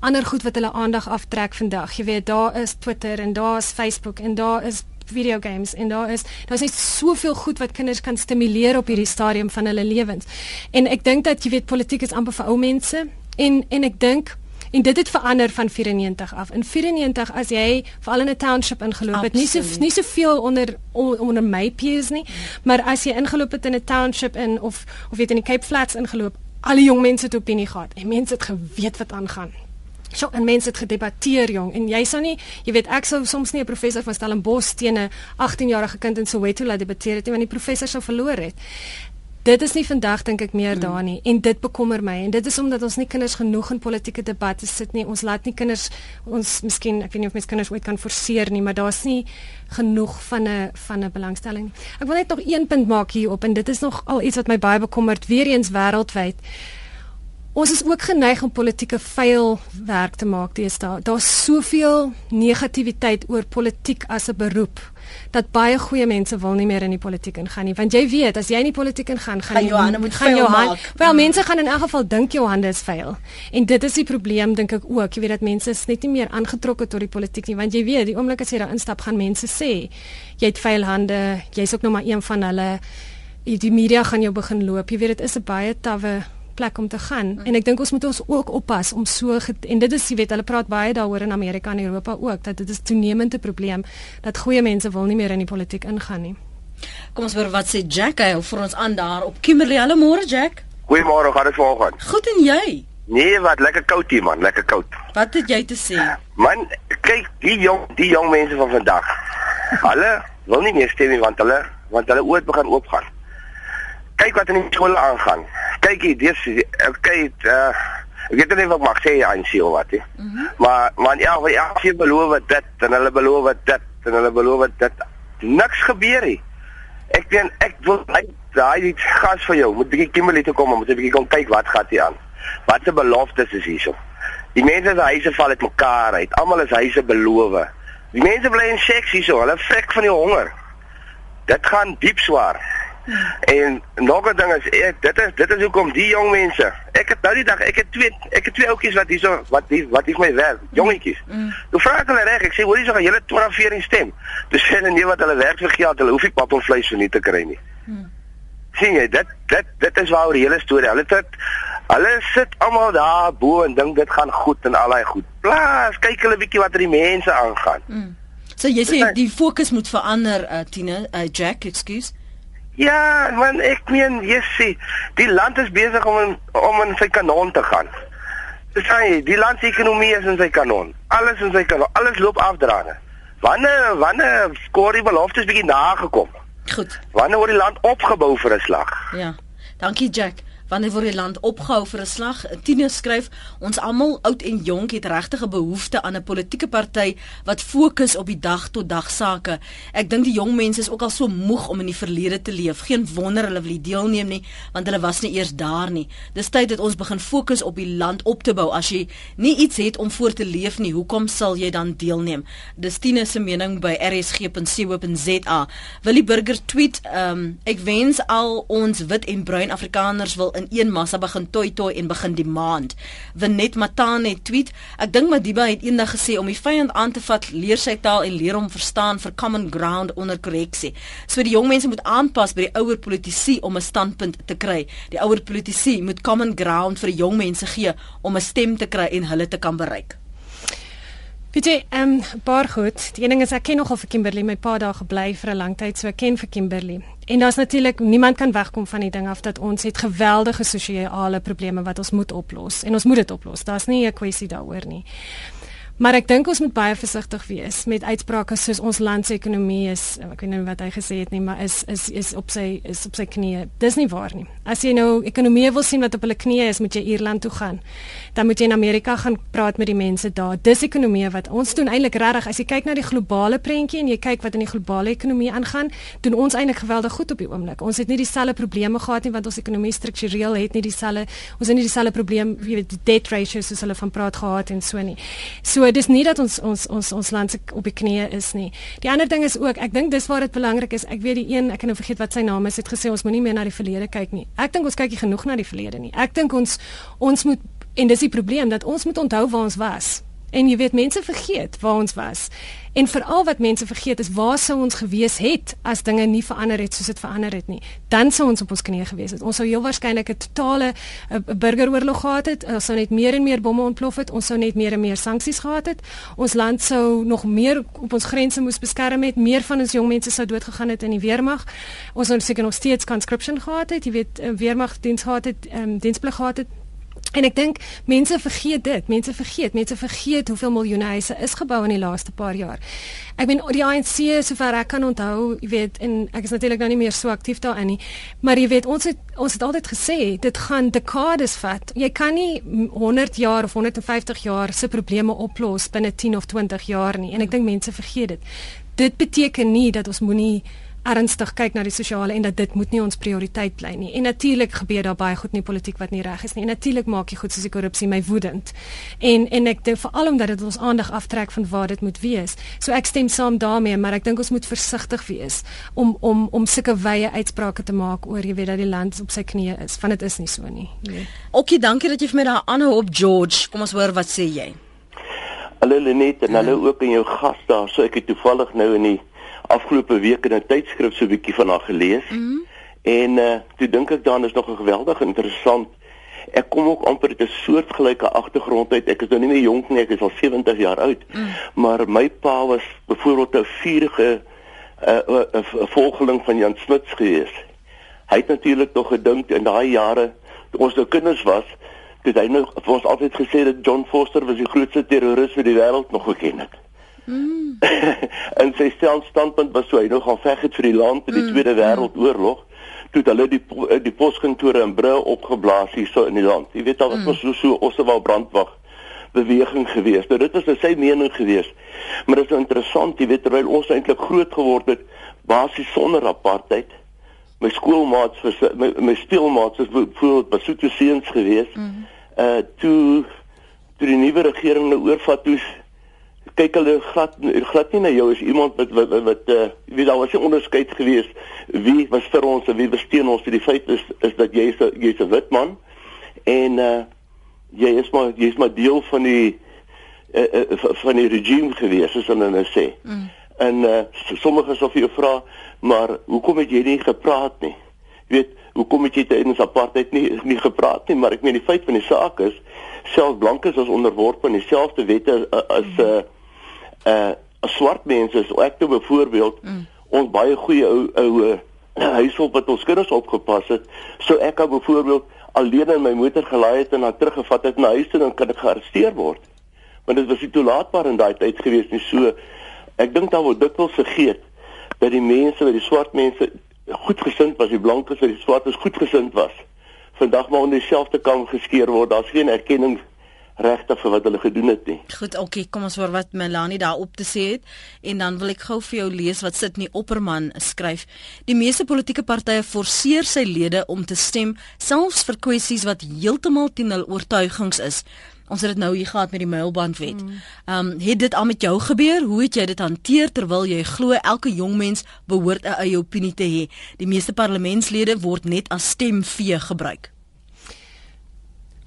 Speaker 2: ander goed wat hulle aandag aftrek vandag. Jy weet daar is Twitter en daar is Facebook en daar is video games en daar is daar's net soveel goed wat kinders kan stimuleer op hierdie stadium van hulle lewens. En ek dink dat jy weet politiek is amper vir ou mense en en ek dink En dit het verander van 94 af. In 94 as jy veral in 'n township ingeloop het, nie so nie soveel onder onder my peers nie, maar as jy ingeloop het in 'n township in of of weet in die Cape Flats ingeloop, al die jong mense het opinie gehad. En mense het geweet wat aangaan. So en mense het gedebatteer jong en jy sou nie jy weet ek sou soms nie 'n professor van Stellenbosch teen 'n 18-jarige kind in Soweto laat debatteer het nie want die professor sou verloor het. Dit is nie vandag dink ek meer mm. daar nie en dit bekommer my en dit is omdat ons nie kinders genoeg in politieke debatte sit nie. Ons laat nie kinders ons miskien ek weet nie of mens kinders ooit kan forceer nie, maar daar's nie genoeg van 'n van 'n belangstelling nie. Ek wil net nog een punt maak hier op en dit is nog al iets wat my baie bekommerd weer eens wêreldwyd. Ons is ook geneig om politieke vuil werk te maak deesdae. Daar's soveel negativiteit oor politiek as 'n beroep dat baie goeie mense wil nie meer in die politiek ingaan nie. Want jy weet, as jy in die politiek ingaan, gaan, gaan
Speaker 1: jou hande moet
Speaker 2: gaan
Speaker 1: jou hand.
Speaker 2: Wel, mense gaan in elk geval dink jou hande is vuil. En dit is die probleem dink ek ook. Jy weet dat mense is net nie meer aangetrokke tot die politiek nie, want jy weet, die oomblik as jy daar instap, gaan mense sê jy het vuil hande, jy's ook nog maar een van hulle. Die media gaan jou begin loop. Jy weet dit is 'n baie tawwe plek om te gaan. Mm. En ek dink ons moet ons ook oppas om so en dit is jy weet hulle praat baie daaroor in Amerika en Europa ook dat dit is toenemende probleem dat goeie mense wil nie meer in die politiek ingaan nie.
Speaker 1: Kom ons hoor wat sê Jack hy vir ons aan daar op Kimberley. Hallo môre Jack.
Speaker 5: Goeiemôre, gaan dit vanoggend?
Speaker 1: Goed en jy?
Speaker 5: Nee, wat lekker koud hier man, lekker koud.
Speaker 1: Wat het jy te sê?
Speaker 5: Man, kyk, die jong, die jong mense van vandag. [laughs] Hulle wil nie meer stem nie want hulle want hulle ooit begin oopgaan. Kyk wat in die skole aangaan kyk hier, dis kyk uh ek weet nie wat mag sê aan sy of wat nie. Mm -hmm. Maar maar ja, ja, sy beloof dit en hulle beloof dit en hulle beloof dit. Niks gebeur nie. Ek sien ek wil daai iets gas vir jou. Moet bietjie Kimberley toe kom om te bietjie kom kyk wat gaan hier aan. Wat se beloftes is hierso? Die mense se huise val uit mekaar uit. Almal is huise beloof. Die mense bly in seks hierso. Hulle vrek van die honger. Dit gaan diep swaar. En nog 'n ding is ek dit is dit is hoekom die jong mense. Ek het nou die dag ek het twee ek het twee ouetjies wat hierso wat die wat hier my werk, jongetjies. Mm. Toe vra ek hulle reg, ek sê hoor hierso gaan julle 12 stem. Dis sê hulle nee wat hulle werk vir geld, hulle hoef nie pap en vleis vir nie te kry nie. Mm. sien jy dit dit dit is waaroor die hele storie. Hulle het hulle sit almal daar bo en dink dit gaan goed en al daai goed. Plaas, kyk hulle bietjie wat er die mense aangaan. Mm.
Speaker 1: So jy sê die fokus moet verander, uh, Tina, uh, Jack, excuse.
Speaker 5: Ja, man, ek meen, jy sien, die land is besig om in, om in sy kanon te gaan. Dis hy, die land se ekonomie is in sy kanon. Alles in sy kanon. Alles loop afdraande. Wanneer wanneer skoor die beloftes bietjie nagekom?
Speaker 1: Goed.
Speaker 5: Wanneer word die land opgebou vir 'n slag?
Speaker 1: Ja. Dankie Jack wanneer word die land opgehou vir 'n slag? Tine skryf, ons almal oud en jonk het regtig 'n behoefte aan 'n politieke party wat fokus op die dag tot dag sake. Ek dink die jong mense is ook al so moeg om in die verlede te leef. Geen wonder hulle wil nie deelneem nie, want hulle was nie eers daar nie. Dis tyd dat ons begin fokus op die land op te bou. As jy nie iets het om voor te leef nie, hoekom sal jy dan deelneem? Dis Tine se mening by rsg.co.za. Willie Burger tweet, um, ek wens al ons wit en bruin Afrikaners wil in een massa begin toi toi en begin demand. Wenet Matane tweet: Ek dink Madiba het eendag gesê om die vyand aan te vat, leer sy taal en leer hom verstaan vir common ground onder korreksie. So die jong mense moet aanpas by die ouer politici om 'n standpunt te kry. Die ouer politici moet common ground vir die jong mense gee om 'n stem te kry en hulle te kan bereik.
Speaker 2: Weet jy, ehm um, baie goed. Die ding is ek ken nogal vir Kimberley, my pa daar gebly vir 'n lang tyd, so ek ken vir Kimberley. En daar's natuurlik niemand kan wegkom van die ding af dat ons het geweldige sosiale probleme wat ons moet oplos en ons moet dit oplos. Daar's nie 'n kwessie daaroor nie. Maar ek dink ons moet baie versigtig wees met uitsprake soos ons land se ekonomie is, ek weet nie wat hy gesê het nie, maar is is is op sy is op sy knieë. Dis nie waar nie. As jy nou ekonomie wil sien wat op hulle knieë is, moet jy Ierland toe gaan. Dan moet jy in Amerika gaan praat met die mense daar. Dis ekonomie wat ons doen eintlik regtig. As jy kyk na die globale prentjie en jy kyk wat in die globale ekonomie aangaan, doen ons eintlik geweldig goed op die oomblik. Ons het nie dieselfde probleme gehad nie want ons ekonomie struktureel het nie dieselfde ons het nie dieselfde probleem, jy weet, die debt ratio soos hulle van praat gehad en so nie. So dis nie dat ons ons ons ons land op die knieë is nie. Die ander ding is ook, ek dink dis waar dit belangrik is. Ek weet die een, ek kan nou vergeet wat sy naam is, het gesê ons moenie meer na die verlede kyk nie. Ek dink ons kyk nie genoeg na die verlede nie. Ek dink ons ons moet en dis die probleem dat ons moet onthou waar ons was. En jy weet mense vergeet waar ons was. En veral wat mense vergeet is waar sou ons gewees het as dinge nie verander het soos dit verander het nie. Dan sou ons op ons knieë gewees het. Ons sou heel waarskynlik 'n totale burgeroorlog gehad het. Ons sou net meer en meer bomme ontplof het. Ons sou net meer en meer sanksies gehad het. Ons land sou nog meer op ons grense moes beskerm het. Meer van ons jong mense sou doodgegaan het in die weermag. Ons sou seker nog steeds conscription gehad het. Jy weet, eh, weermagdiens gehad het, um, diensplig gehad het. En ek dink mense vergeet dit. Mense vergeet, mense vergeet hoeveel miljoene huise is gebou in die laaste paar jaar. Ek bedoel die ANC sover ek kan onthou, jy weet, en ek is natuurlik nou nie meer so aktief daarin nie, maar jy weet ons het ons het altyd gesê dit gaan dekades vat. Jy kan nie 100 jaar of 150 jaar se probleme oplos binne 10 of 20 jaar nie. En ek dink mense vergeet dit. Dit beteken nie dat ons moenie ernstig kyk na die sosiale en dat dit moet nie ons prioriteit bly nie. En natuurlik gebeur daar baie goed in die politiek wat nie reg is nie. En natuurlik maak jy goed soos die korrupsie my woedend. En en ek dink veral omdat dit ons aandag aftrek van waar dit moet wees. So ek stem saam daarmee, maar ek dink ons moet versigtig wees om om om sulke wye uitsprake te maak oor jy weet dat die land op sy knieë is, want dit is nie so nie. Nee.
Speaker 1: Okie, dankie dat jy vir my daar aanhou op George. Kom ons hoor wat sê jy.
Speaker 6: Hallo Lenet en hallo ook aan jou gas daar. So ek het toevallig nou in die afgelope week in 'n tydskrif so 'n bietjie van haar gelees. Mm -hmm. En uh toe dink ek dan is nog 'n geweldig interessant. Ek kom ook amper uit 'n soortgelyke agtergrond uit. Ek is nou nie meer jonk nie, ek is al 70 jaar oud. Mm. Maar my pa was byvoorbeeld 'n vurige uh 'n volgeling van Jan Smuts gewees. Hy het natuurlik nog gedink in daai jare toe ons nou kinders was, het hy nou vir ons altyd gesê dat John Foster was die grootste terroris wat die wêreld nog geken het. Mm. [laughs] en sy standpunt was so hy nou gaan veg het vir die land in die mm. Tweede Wêreldoorlog toe hulle die die poskantore in Brûe opgeblaas hier so in die land. Jy weet al wat mm. was so so Ossewal brandwag beweging gewees. Nou dit was nou sy mening gewees. Maar dit is nou interessant, jy weet terwyl ons eintlik groot geword het basies sonder apartheid. My skoolmaats was my, my speelmaats was voorbeeld Basotho seuns gewees. Mm. Uh toe toe die nuwe regering nou oorvat toe kyk hulle glad glad nie na jou as iemand wat wat wat uh, wie daar was 'n onderskeid gewees wie was vir ons en wie besteen ons die feit is is dat jy is jy's 'n wit man en uh, jy is maar jy's maar deel van die uh, uh, van die regime gewees soos hulle nou sê mm. en uh, sommige sou vir jou vra maar hoekom het jy nie gepraat nie jy weet hoekom het jy tydens apartheid nie nie gepraat nie maar ek meen die feit van die saak is selfs blankes is onderworpe aan dieselfde wette as mm. uh, uh swart mense is ek toe byvoorbeeld mm. ons baie goeie ou ou [clears throat] huishulp wat ons kinders opgepas het so ek kan byvoorbeeld alleen in my motor gelaai het en dan teruggevat het na huis toe dan kan ek gearresteer word want dit was nie toelaatbaar in daai tyd gewees nie so ek dink daar word dikwels vergeet dat die mense wat die swart mense goedgesind was die blankes wat die swartes goedgesind was vandag maar onder dieselfde kam geskeer word daar's geen erkenning regte vir wat hulle gedoen het nie.
Speaker 1: Goed, okay, kom ons hoor wat Melanie daarop te sê het en dan wil ek gou vir jou lees wat sit in die Opperman skryf. Die meeste politieke partye forceer sy lede om te stem selfs vir kwessies wat heeltemal teen hul oortuigings is. Ons het dit nou hier gehad met die mailbandwet. Hmm. Ehm um, het dit al met jou gebeur? Hoe het jy dit hanteer terwyl jy glo elke jong mens behoort 'n eie opinie te hê? Die meeste parlementslede word net as stemvee gebruik.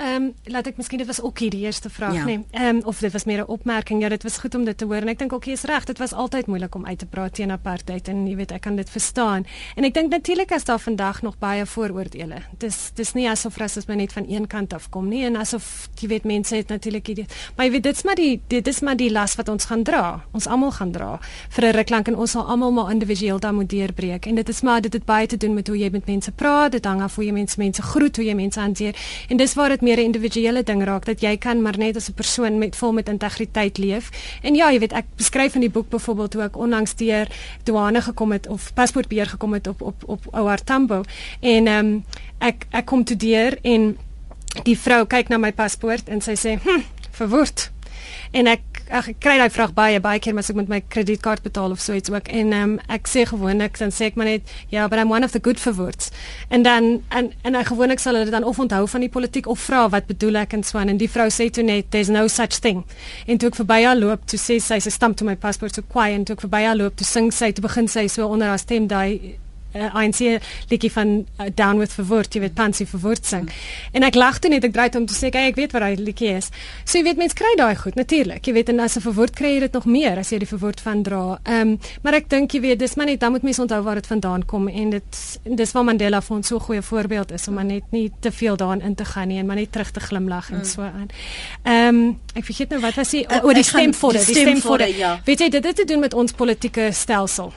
Speaker 2: Ehm um, laat ek miskien dit was ook hier die eerste vraag ja. nee. Ehm um, of dit was meer 'n opmerking. Ja, dit was goed om dit te hoor en ek dink ook jy is reg. Dit was altyd moeilik om uit te praat teen apartheid en jy weet ek kan dit verstaan. En ek dink natuurlik as daar vandag nog baie vooroordeele. Dis dis nie asof rasisme net van een kant af kom nie en asof jy weet mense het natuurlik dit. Maar jy weet dit's maar die dit is maar die las wat ons gaan dra. Ons almal gaan dra vir 'n ruk lank en ons sal almal maar individueel daar moet deurbreek. En dit is maar dit het baie te doen met hoe jy met mense praat, dit hang af hoe jy mense mense groet, hoe jy mense hanteer. En dis waar dit meer 'n individuele ding raak dat jy kan maar net as 'n persoon met vol met integriteit leef. En ja, jy weet ek beskryf in die boek byvoorbeeld hoe ek onlangs deur douane gekom het of paspoortbeheer gekom het op op op Ouar Tambo en ehm um, ek ek kom toe deur en die vrou kyk na my paspoort en sy sê, "Hm, verwoord." En ek ek kry daai vraag baie baie keer as ek met my kredietkaart betaal of so iets ook en um, ek sê gewoonlik dan sê ek maar net ja, but I'm one of the good forwards. En dan en en ek gewoonlik sal hulle dan of onthou van die politiek of vra wat bedoel ek en so en die vrou sê toe net there's no such thing. En toe ek verby haar loop, toe sê sy sy stamp toe my paspoort so kwaai en toe ek verby haar loop, toe sing sy, toe begin sy so onder haar stem daai uh, ANC liedjie van uh, Down with Verwoord, jy weet Pansy Verwoord sing. En ek lag toe net, ek draai toe om te sê, "Kyk, ek weet wat daai liedjie is." So jy weet mense kry daai goed natuurlik. Jy weet en as 'n verwoord kry jy dit nog meer as jy die verwoord van dra. Ehm um, maar ek dink jy weet dis maar net dan moet mense onthou waar dit vandaan kom en dit dis waar Mandela vir ons so 'n goeie voorbeeld is om maar net nie te veel daarin in te gaan nie en maar net terug te glimlag en mm. so aan. Ehm um, ek vergeet nou wat was die oor die stemfodder, die stemfodder. Stem ja. Weet jy dit het te doen met ons politieke stelsel.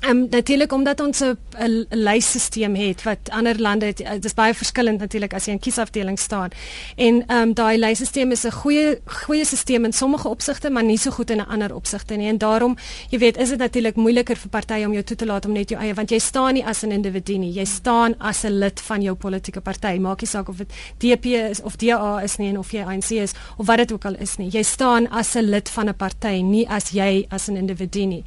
Speaker 2: Ehm um, natuurlik omdat ons 'n lysstelsel het wat ander lande het, dit is baie verskillend natuurlik as jy in kiesafdeling staan. En ehm um, daai lysstelsel is 'n goeie goeie stelsel in sommige opsigte, maar nie so goed in 'n ander opsigte nie. En daarom, jy weet, is dit natuurlik moeiliker vir partye om jou toe te laat om net jou eie want jy staan nie as 'n individu nie. Jy staan as 'n lid van jou politieke party. Maak nie saak of dit DP is of DA is nie en of jy ANC is of wat dit ook al is nie. Jy staan as 'n lid van 'n party, nie as jy as 'n individu nie.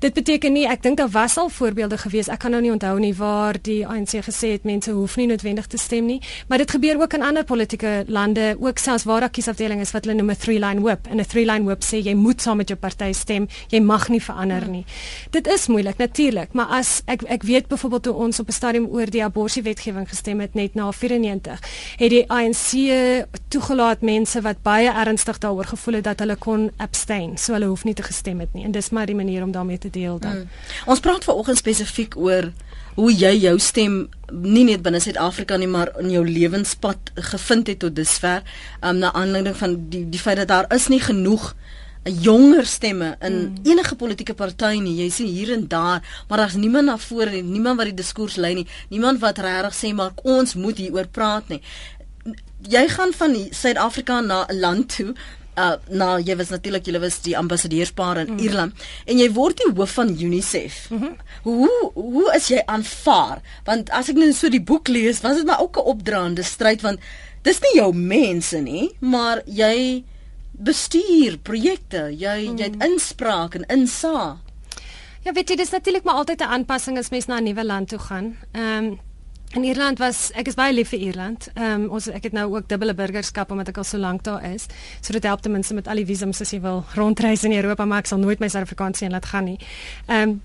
Speaker 2: Dit beteken nie ek dink was al voorbeelde gewees. Ek kan nou nie onthou nie waar die ANC gesê het mense hoef nie noodwendig te stem nie, maar dit gebeur ook in ander politieke lande, ook selfs waar daar kiesafdelings is wat hulle noem 'n three line whip. En 'n three line whip sê jy moet saam met jou party stem, jy mag nie verander nie. Dit is moeilik natuurlik, maar as ek ek weet byvoorbeeld toe ons op 'n stadium oor die abortuswetgewing gestem het net na 94, het die ANC toegelaat mense wat baie ernstig daaroor gevoel het dat hulle kon abstain, so hulle hoef nie te gestem het nie. En dis maar die manier om daarmee te deel dan. Mm.
Speaker 1: Ons praat vanoggend spesifiek oor hoe jy jou stem nie net binne Suid-Afrika nie maar in jou lewenspad gevind het tot dusver um, na aanleiding van die die feit dat daar is nie genoeg jonger stemme in mm. enige politieke party nie. Jy sien hier en daar, maar daar's niemand na vore nie, niemand wat die diskurs lei nie, niemand wat regtig sê maar ons moet hieroor praat nie. Jy gaan van Suid-Afrika na 'n land toe uh nou jy was natuurlik jy was die ambassadeurspaar in mm. Ierland en jy word die hoof van UNICEF. Mm -hmm. Hoe hoe is jy aanvaar? Want as ek net nou so die boek lees, was dit maar ook 'n opdraande stryd want dis nie jou mense nie, maar jy bestuur projekte, jy mm. jy het inspraak en insa.
Speaker 2: Ja, weet jy, dis natuurlik maar altyd 'n aanpassing as mens na 'n nuwe land toe gaan. Ehm um, In Ierland was ek is baie lief vir Ierland. Ehm um, ons ek het nou ook dubbele burgerskap omdat ek al so lank daar is. So dit help ten minste met al die visums as jy wil rondreis in Europa, maar ek sal nooit my Suid-Afrikaanse een laat gaan nie. Ehm um,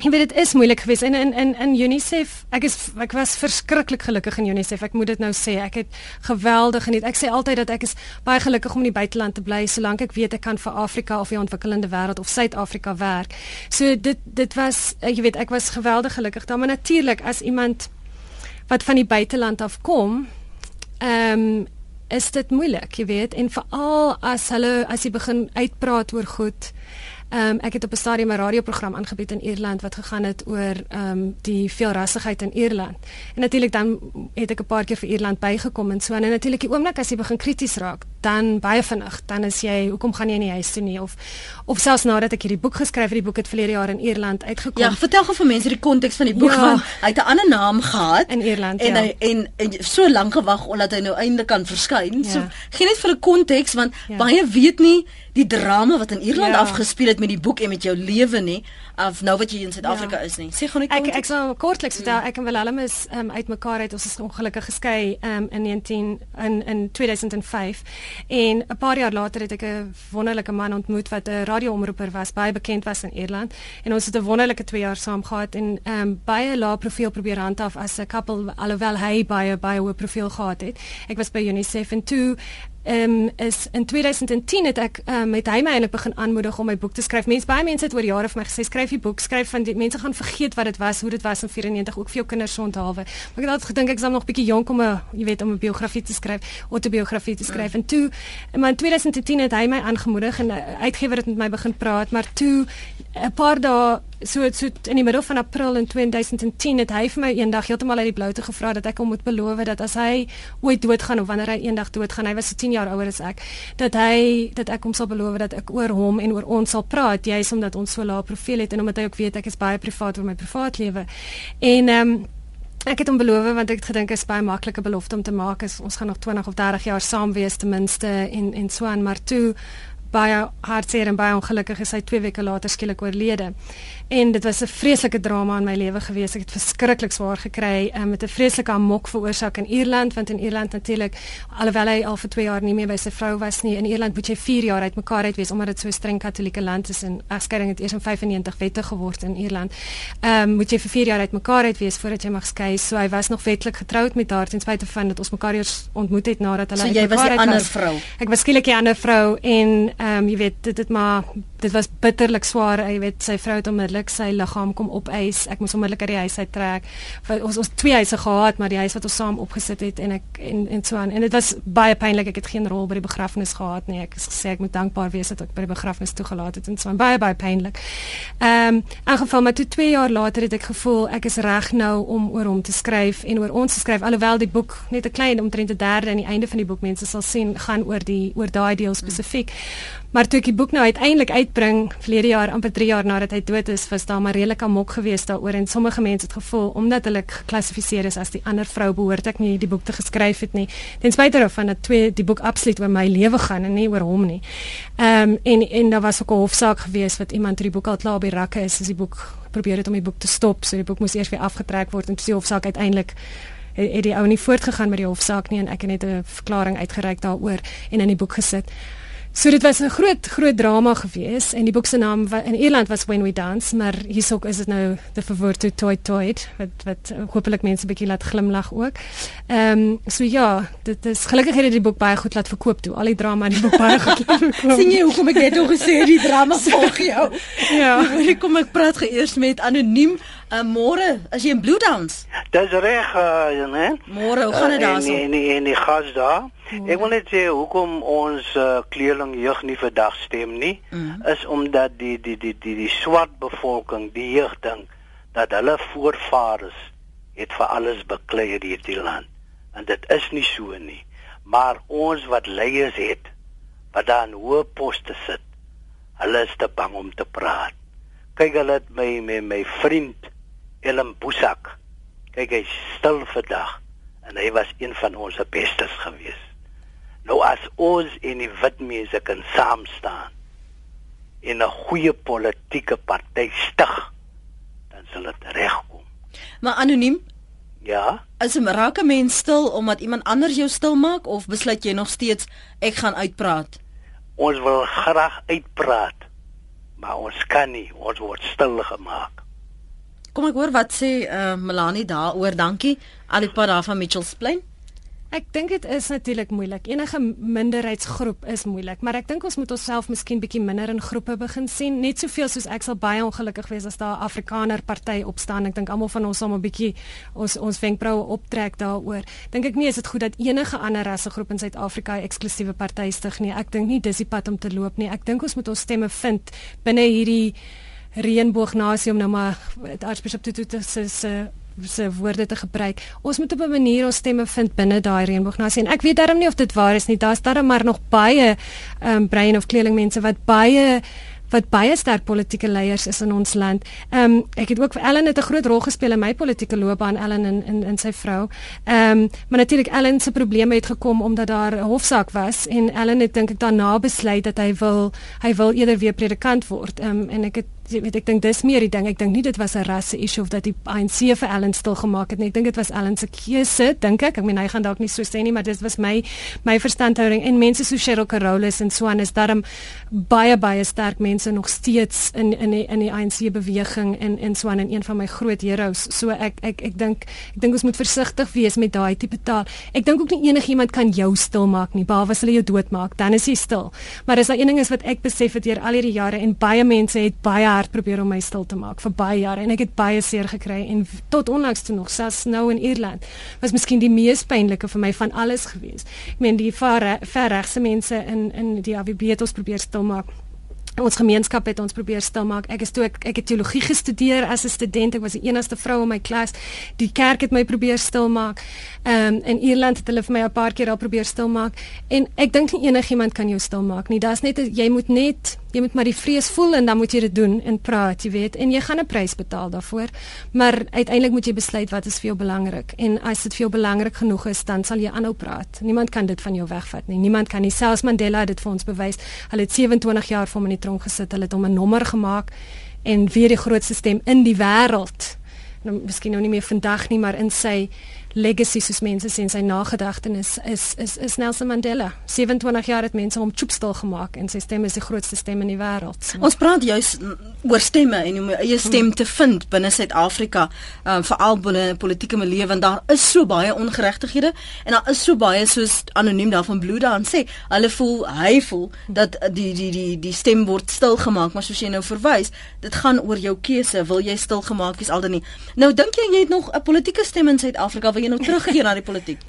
Speaker 2: Ek weet dit is moeilik geweest in in in in UNICEF. Ek is ek was verskriklik gelukkig in UNICEF. Ek moet dit nou sê. Ek het geweldig geniet. Ek sê altyd dat ek is baie gelukkig om in die buiteland te bly solank ek weet ek kan vir Afrika of die ontwikkelende wêreld of Suid-Afrika werk. So dit dit was jy weet ek was geweldig gelukkig daar, maar natuurlik as iemand wat van die buiteland af kom, ehm um, is dit moeilik, jy weet, en veral as hulle as jy begin uitpraat oor goed, Ehm um, ek het op 'n stadium 'n radioprogram aangebied in Ierland wat gegaan het oor ehm um, die veelrassigheid in Ierland. En natuurlik dan het ek 'n paar keer vir Ierland bygekom en so en natuurlik die oomblik as jy begin krities raak, dan baie vinnig, dan is jy hoekom gaan jy nie huis toe nie of of selfs nadat ek hierdie boek geskryf het, die boek het verlede jaar in Ierland uitgekom.
Speaker 1: Ja, vertel gou vir mense die konteks van die boek ja. want hy het 'n ander naam gehad
Speaker 2: in Ierland
Speaker 1: en
Speaker 2: ja.
Speaker 1: hy, en, en so lank gewag omdat hy nou eintlik kan verskyn. Ja. So gee net vir 'n konteks want ja. baie weet nie die drama wat in Ierland ja. afgespeel het met die boek en met jou lewe nie of nou wat jy in Suid-Afrika ja. is nie. Sê gou net
Speaker 2: ek ek sal kortliks vertel ek en Willem is um, uitmekaar uit ons is ongelukkig geskei um, in 19 in in 2005 en 'n paar jaar later het ek 'n wonderlike man ontmoet wat 'n radioomroeper was baie bekend was in Ierland en ons het 'n wonderlike 2 jaar saam gehad en um, baie lae profiel probeer handhaaf as 'n couple alhoewel hy baie baie hoë profiel gehad het. Ek was by UNICEF en toe Ehm um, is in 2010 het ek um, met hy my eintlik begin aanmoedig om my boek te skryf. Mense baie mense het oor jare vir my gesê skryf die boek, skryf van die mense gaan vergeet wat dit was, hoe dit was in 94 ook vir jou kinders se onthaalwe. Maar ek het altyd gedink ek is nog bietjie jonk om 'n jy weet om 'n biografie te skryf, autobiografie te skryf. Ja. En toe in 2010 het hy my aangemoedig en 'n uh, uitgewer het met my begin praat, maar toe 'n paar dae so so in die middel van April in 2010 het hy vir my eendag heeltemal uit die blou te gevra dat ek hom moet beloof dat as hy ooit doodgaan of wanneer hy eendag doodgaan, hy was so 10 jaar ouer as ek, dat hy dat ek hom sal beloof dat ek oor hom en oor ons sal praat, juis omdat ons so lae profiel het en omdat hy ook weet ek is baie privaat oor my privaatlewe. En ehm um, Ek het hom beloof want ek het gedink is baie maklike belofte om te maak is ons gaan nog 20 of 30 jaar saam wees ten minste en en so aan maar toe baie hartseer en baie ongelukkig is hy 2 weke later skielik oorlede. En dit was 'n vreeslike drama in my lewe gewees. Ek het verskriklik swaar gekry um, met 'n vreeslike amok veroorsaak in Ierland want in Ierland natuurlik alhoewel hy al vir 2 jaar nie meer by sy vrou was nie in Ierland moet jy 4 jaar uitmekaar uit wees omdat dit so 'n streng katolieke land is en egskeiding het eers in 95 wette geword in Ierland. Ehm um, moet jy vir 4 jaar uitmekaar uit wees voordat jy mag skei. So hy was nog wetlik getroud met haar ten spyte van dat ons mekaar eers ontmoet het nadat hulle
Speaker 1: so, jy was 'n ander vrou.
Speaker 2: Ek was skielik 'n ander vrou en ehm um, jy weet dit het maar dit was bitterlik swaar. Jy weet sy vrou het onmiddellik sy liggaam kom opeis. Ek moes onmiddellik uit die huis uit trek. Ons ons twee huise gehad, maar die huis wat ons saam opgesit het en ek en en so aan. En dit was baie pynlik. Ek het geen rol by die begrafnis gehad nie. Ek het gesê ek moet dankbaar wees dat ek by die begrafnis toegelaat het en so aan. Baie baie pynlik. Ehm um, in geval maar toe 2 jaar later het ek gevoel ek is reg nou om oor hom te skryf en oor ons te skryf alhoewel die boek net 'n klein omtrent 'n derde aan die einde van die boek mense sal sien gaan oor die oor daai deel spesifiek. Maar toe ek die boek nou uiteindelik uitbring verlede jaar amper 3 jaar nadat hy dood is, was daar maar redelik amok geweest daaroor en sommige mense het gevoel omdat hulle geklassifiseer is as die ander vrou behoort ek nie die boek te geskryf het nie. Ten spyte daarvan dat twee die boek absoluut oor my lewe gaan en nie oor hom nie. Ehm um, en en daar was ook 'n hofsaak geweest wat iemand toe die boek al klaar op die rakke is, as die boek probeer het om die boek te stop, so die boek moes eers weer afgetrek word en toe die hofsaak uiteindelik het, het die ou nie voortgegaan met die hofsaak nie en ek het net 'n verklaring uitgereik daaroor en in die boek gesit. So dit was 'n groot groot drama gewees en die boek se naam in Ierland was When We Dance, maar hierso is dit nou The Verwoord to Toy Toy wat wat hopelik mense 'n bietjie laat glimlag ook. Ehm um, so ja, dit is gelukkig het die boek baie goed laat verkoop toe. Al die drama in die boek baie goed laat verkoop. [laughs]
Speaker 1: sien jy hoekom ek net al gesê die drama volg jou? [laughs] ja, [laughs] hoor kom ek praat geëers met anoniem Uh, môre, as jy in Blue Downs.
Speaker 7: Dis reg, uh, né?
Speaker 1: Môre, hoe gaan dit daar so?
Speaker 7: En en die gas daar. Ek wil net sê hoekom ons uh, kleerling jeug nie vandag stem nie, mm. is omdat die die die die die swart bevolking, die jeug dink dat hulle voorvaders het vir alles beklei in hierdie land. En dit is nie so nie. Maar ons wat leiers het wat daar in hoë poste sit, hulle is te bang om te praat. Kyk hulle het my my my vriend Ellen Busak. Kyk hy stil vandag en hy was een van ons bestes gewees. Nou as ons in die wit mense kan saam staan in 'n goeie politieke party stig, dan sal dit regkom.
Speaker 1: Maar anoniem?
Speaker 7: Ja.
Speaker 1: As 'n rake mens stil omdat iemand anders jou stil maak of besluit jy nog steeds ek gaan uitpraat?
Speaker 7: Ons wil graag uitpraat, maar ons kan nie, ons word stil gemaak.
Speaker 1: Kom ek hoor wat sê uh, Melanie daaroor. Dankie. Al die pad daar van Mitchells Plain.
Speaker 2: Ek dink dit is natuurlik moeilik. Enige minderheidsgroep is moeilik, maar ek dink ons moet onsself miskien bietjie minder in groepe begin sien. Net soveel soos ek sal baie ongelukkig wees as daar 'n Afrikaner party opstaan. Ek dink almal van ons sal 'n bietjie ons ons wenkbroue optrek daaroor. Dink ek nie is dit goed dat enige ander rassegroep in Suid-Afrika 'n eksklusiewe party stig nie. Ek dink nie dis die pad om te loop nie. Ek dink ons moet ons stemme vind binne hierdie reënboognasie om nou maar aartsbishop Tutu se se woorde te gebruik. Ons moet op 'n manier ons stemme vind binne daai reënboognasie en ek weet darm nie of dit waar is nie. Daar's darm maar nog baie ehm um, brein of kleerlingmense wat baie wat baie sterk politieke leiers is in ons land. Ehm um, ek het ook vir Ellen het 'n groot rol gespeel in my politieke loopbaan Ellen en in in sy vrou. Ehm um, maar natuurlik Ellen se probleme het gekom omdat daar 'n hofsaak was en Ellen het dink ek daarna besluit dat hy wil hy wil eerder weer predikant word. Ehm um, en ek het weet ek dink dis meer die ding. Ek dink nie dit was 'n rasse issue of dat die ANC vir Ellen stil gemaak het nie. Ek dink dit was Ellen se keuse, dink ek. Ek meen hy gaan dalk nie so sê nie, maar dit was my my verstandhouding en mense so Cheryl Carolus en Swan is daarom baie baie sterk mense nog steeds in in die, in die ANC beweging en en Swan en een van my groot heroes. So ek ek ek dink ek dink ons moet versigtig wees met daai tipe taal. Ek dink ook nie enigiemand kan jou stil maak nie, behalwe as hulle jou doodmaak, dan is jy stil. Maar as daar een ding is wat ek besef het deur al hierdie jare en baie mense het baie hard probeer om my stil te maak vir baie jare en ek het baie seer gekry en tot onlangs toe nog selfs nou in Ierland was miskien die mees pynlike vir my van alles gewees. Ek meen die verregse mense in in die AWB het ons probeer stil maak ons gemeenskap het ons probeer stilmaak. Ek is toe ek, ek het teologie gestudeer as 'n student. Ek was die enigste vrou in my klas. Die kerk het my probeer stilmaak. Ehm um, in Ierland het hulle vir my 'n paar keer al probeer stilmaak en ek dink nie enigiemand kan jou stilmaak nie. Daar's net jy moet net jy moet maar die vrees voel en dan moet jy dit doen en praat, jy weet, en jy gaan 'n prys betaal daarvoor. Maar uiteindelik moet jy besluit wat is vir jou belangrik en as dit vir jou belangrik genoeg is, dan sal jy aanhou praat. Niemand kan dit van jou wegvat nie. Niemand kan nie selfs Mandela het dit vir ons bewys. Hulle het 27 jaar vir hom in die tronk gesit. Hulle het hom 'n nommer gemaak en weer die grootste stem in die wêreld. Nou miskien nou nie meer vandag nie, maar in sy legacy soos mense sê sy nagedagtenis is is is Nelson Mandela. 27 jaar het mense hom choopstil gemaak en sy stem is die grootste stem in die wêreld.
Speaker 1: So. Ons praat juis oor stemme en hoe om eie stem te vind binne Suid-Afrika, um, veral binne politieke milieu want daar is so baie ongeregtighede en daar is so baie soos anoniem daarvan bloed aan sê. Hulle voel hy voel dat die die die die stem word stil gemaak, maar soos jy nou verwys, dit gaan oor jou keuse, wil jy stil gemaak wees al dan nie. Nou dink jy jy het nog 'n politieke stem in Suid-Afrika wil jy nou terugkeer na die politiek?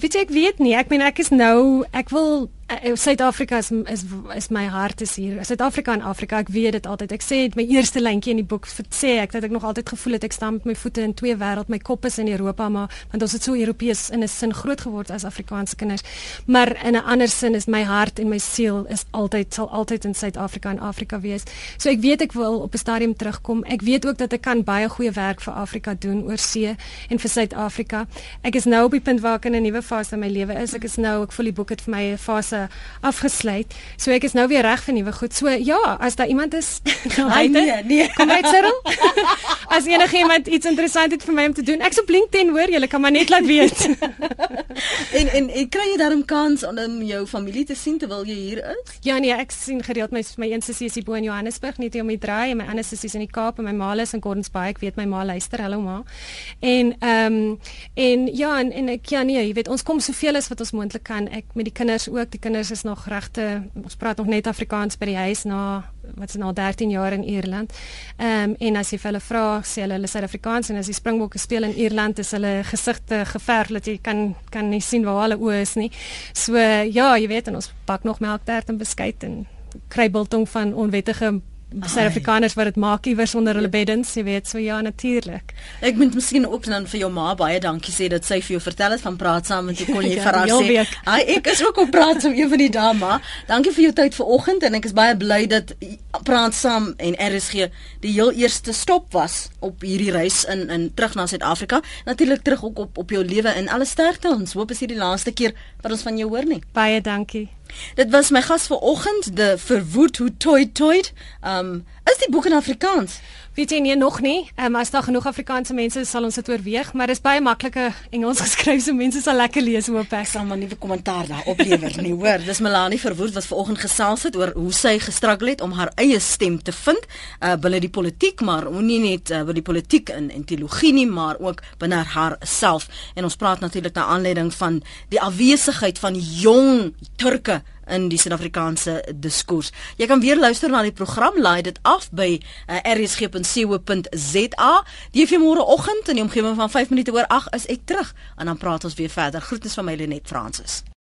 Speaker 2: Weet jy ek weet nie. Ek meen ek is nou ek wil Suid-Afrika is, is is my hart is hier. Suid-Afrika en Afrika, ek weet dit altyd. Ek sê dit my eerste lyntjie in die boek sê ek dat ek nog altyd gevoel het ek staan met my voete in twee wêreld. My kop is in Europa, maar want ons het so Europees in 'n sin groot geword as Afrikaanse kinders. Maar in 'n ander sin is my hart en my siel is altyd sal altyd in Suid-Afrika en Afrika wees. So ek weet ek wil op 'n stadium terugkom. Ek weet ook dat ek kan baie goeie werk vir Afrika doen oor see en vir Suid-Afrika. Ek is nou op die punt waar ek in 'n nuwe fase in my lewe is. Ek is nou ek voel die boek het vir my 'n fase afgesluit. So ek is nou weer reg vir nuwe goed. So ja, as daar iemand is, [laughs]
Speaker 1: nee, nee.
Speaker 2: Kom uit Cyril. [laughs] as enige iemand iets interessant het vir my om te doen, ek sou LinkedIn hoor, jy kan maar net laat weet. [laughs]
Speaker 1: en en ek kry jy daarom kans om jou familie te sien terwyl jy hier is?
Speaker 2: Ja nee, ek sien gereeld my my een sussie is hier bo in Johannesburg, net hier om die draai en my ander sussie is in die Kaap en my ma is in Gordons Bay. Ek weet my ma luister. Hallo ma. En ehm um, en ja en, en ek ja nee, jy weet ons kom soveel as wat ons moontlik kan. Ek met die kinders ook. Die kinders is nog regte ons praat nog net Afrikaans by die huis na wat is nou 13 jaar in Ierland. Ehm um, en as jy hulle vra, sê hulle hulle Suid-Afrikaans en as die Springbokke speel in Ierland is hulle gesigte geverf dat jy kan kan nie sien waar hulle oë is nie. So ja, jy weet ons bak nog melktert en beskuit en kry biltong van onwettige Suid-Afrikaners wat dit maak iewers onder hulle beddens, jy weet, so ja natuurlik.
Speaker 1: Ek moet miskien ook dan vir jou ma baie dankie sê dat sy vir jou vertel het van praat saam met jy [laughs] kon jy ja, vir haar sê. Ai, ek is ook op praat saam een van die dae, ma. Dankie vir jou tyd vanoggend en ek is baie bly dat praat saam en RSG die heel eerste stop was op hierdie reis in in terug na Suid-Afrika. Natuurlik terug ook op op jou lewe en alle sterkte. Ons hoop is hier die laaste keer wat ons van jou hoor nie.
Speaker 2: Baie dankie.
Speaker 1: Dit was my gas vanoggend, de verwoed hoe toy toy. Um is die boek in Afrikaans?
Speaker 2: Weet jy nie nog nie. Ehm um, as daar genoeg Afrikaanse mense is, sal ons dit oorweeg, maar dis baie maklike Engels geskryf so mense sal lekker lees hoop ek.
Speaker 1: Sal maar nuwe kommentaar daar oplewer nie, hoor. Dis Melanie Verwoerd wat vanoggend gesels het oor hoe sy gestruggle het om haar eie stem te vind uh binne die politiek, maar nie net uh, binne die politiek in en teologie nie, maar ook binne haar self. En ons praat natuurlik na aanleiding van die afwesigheid van jong Turke in die Suid-Afrikaanse diskurs. Jy kan weer luister na die program, laai dit af by uh, rsg.co.za. Die vir môre oggend in die omgewing van 5 minute oor 8 is ek terug en dan praat ons weer verder. Groetens van my Lenet Fransis.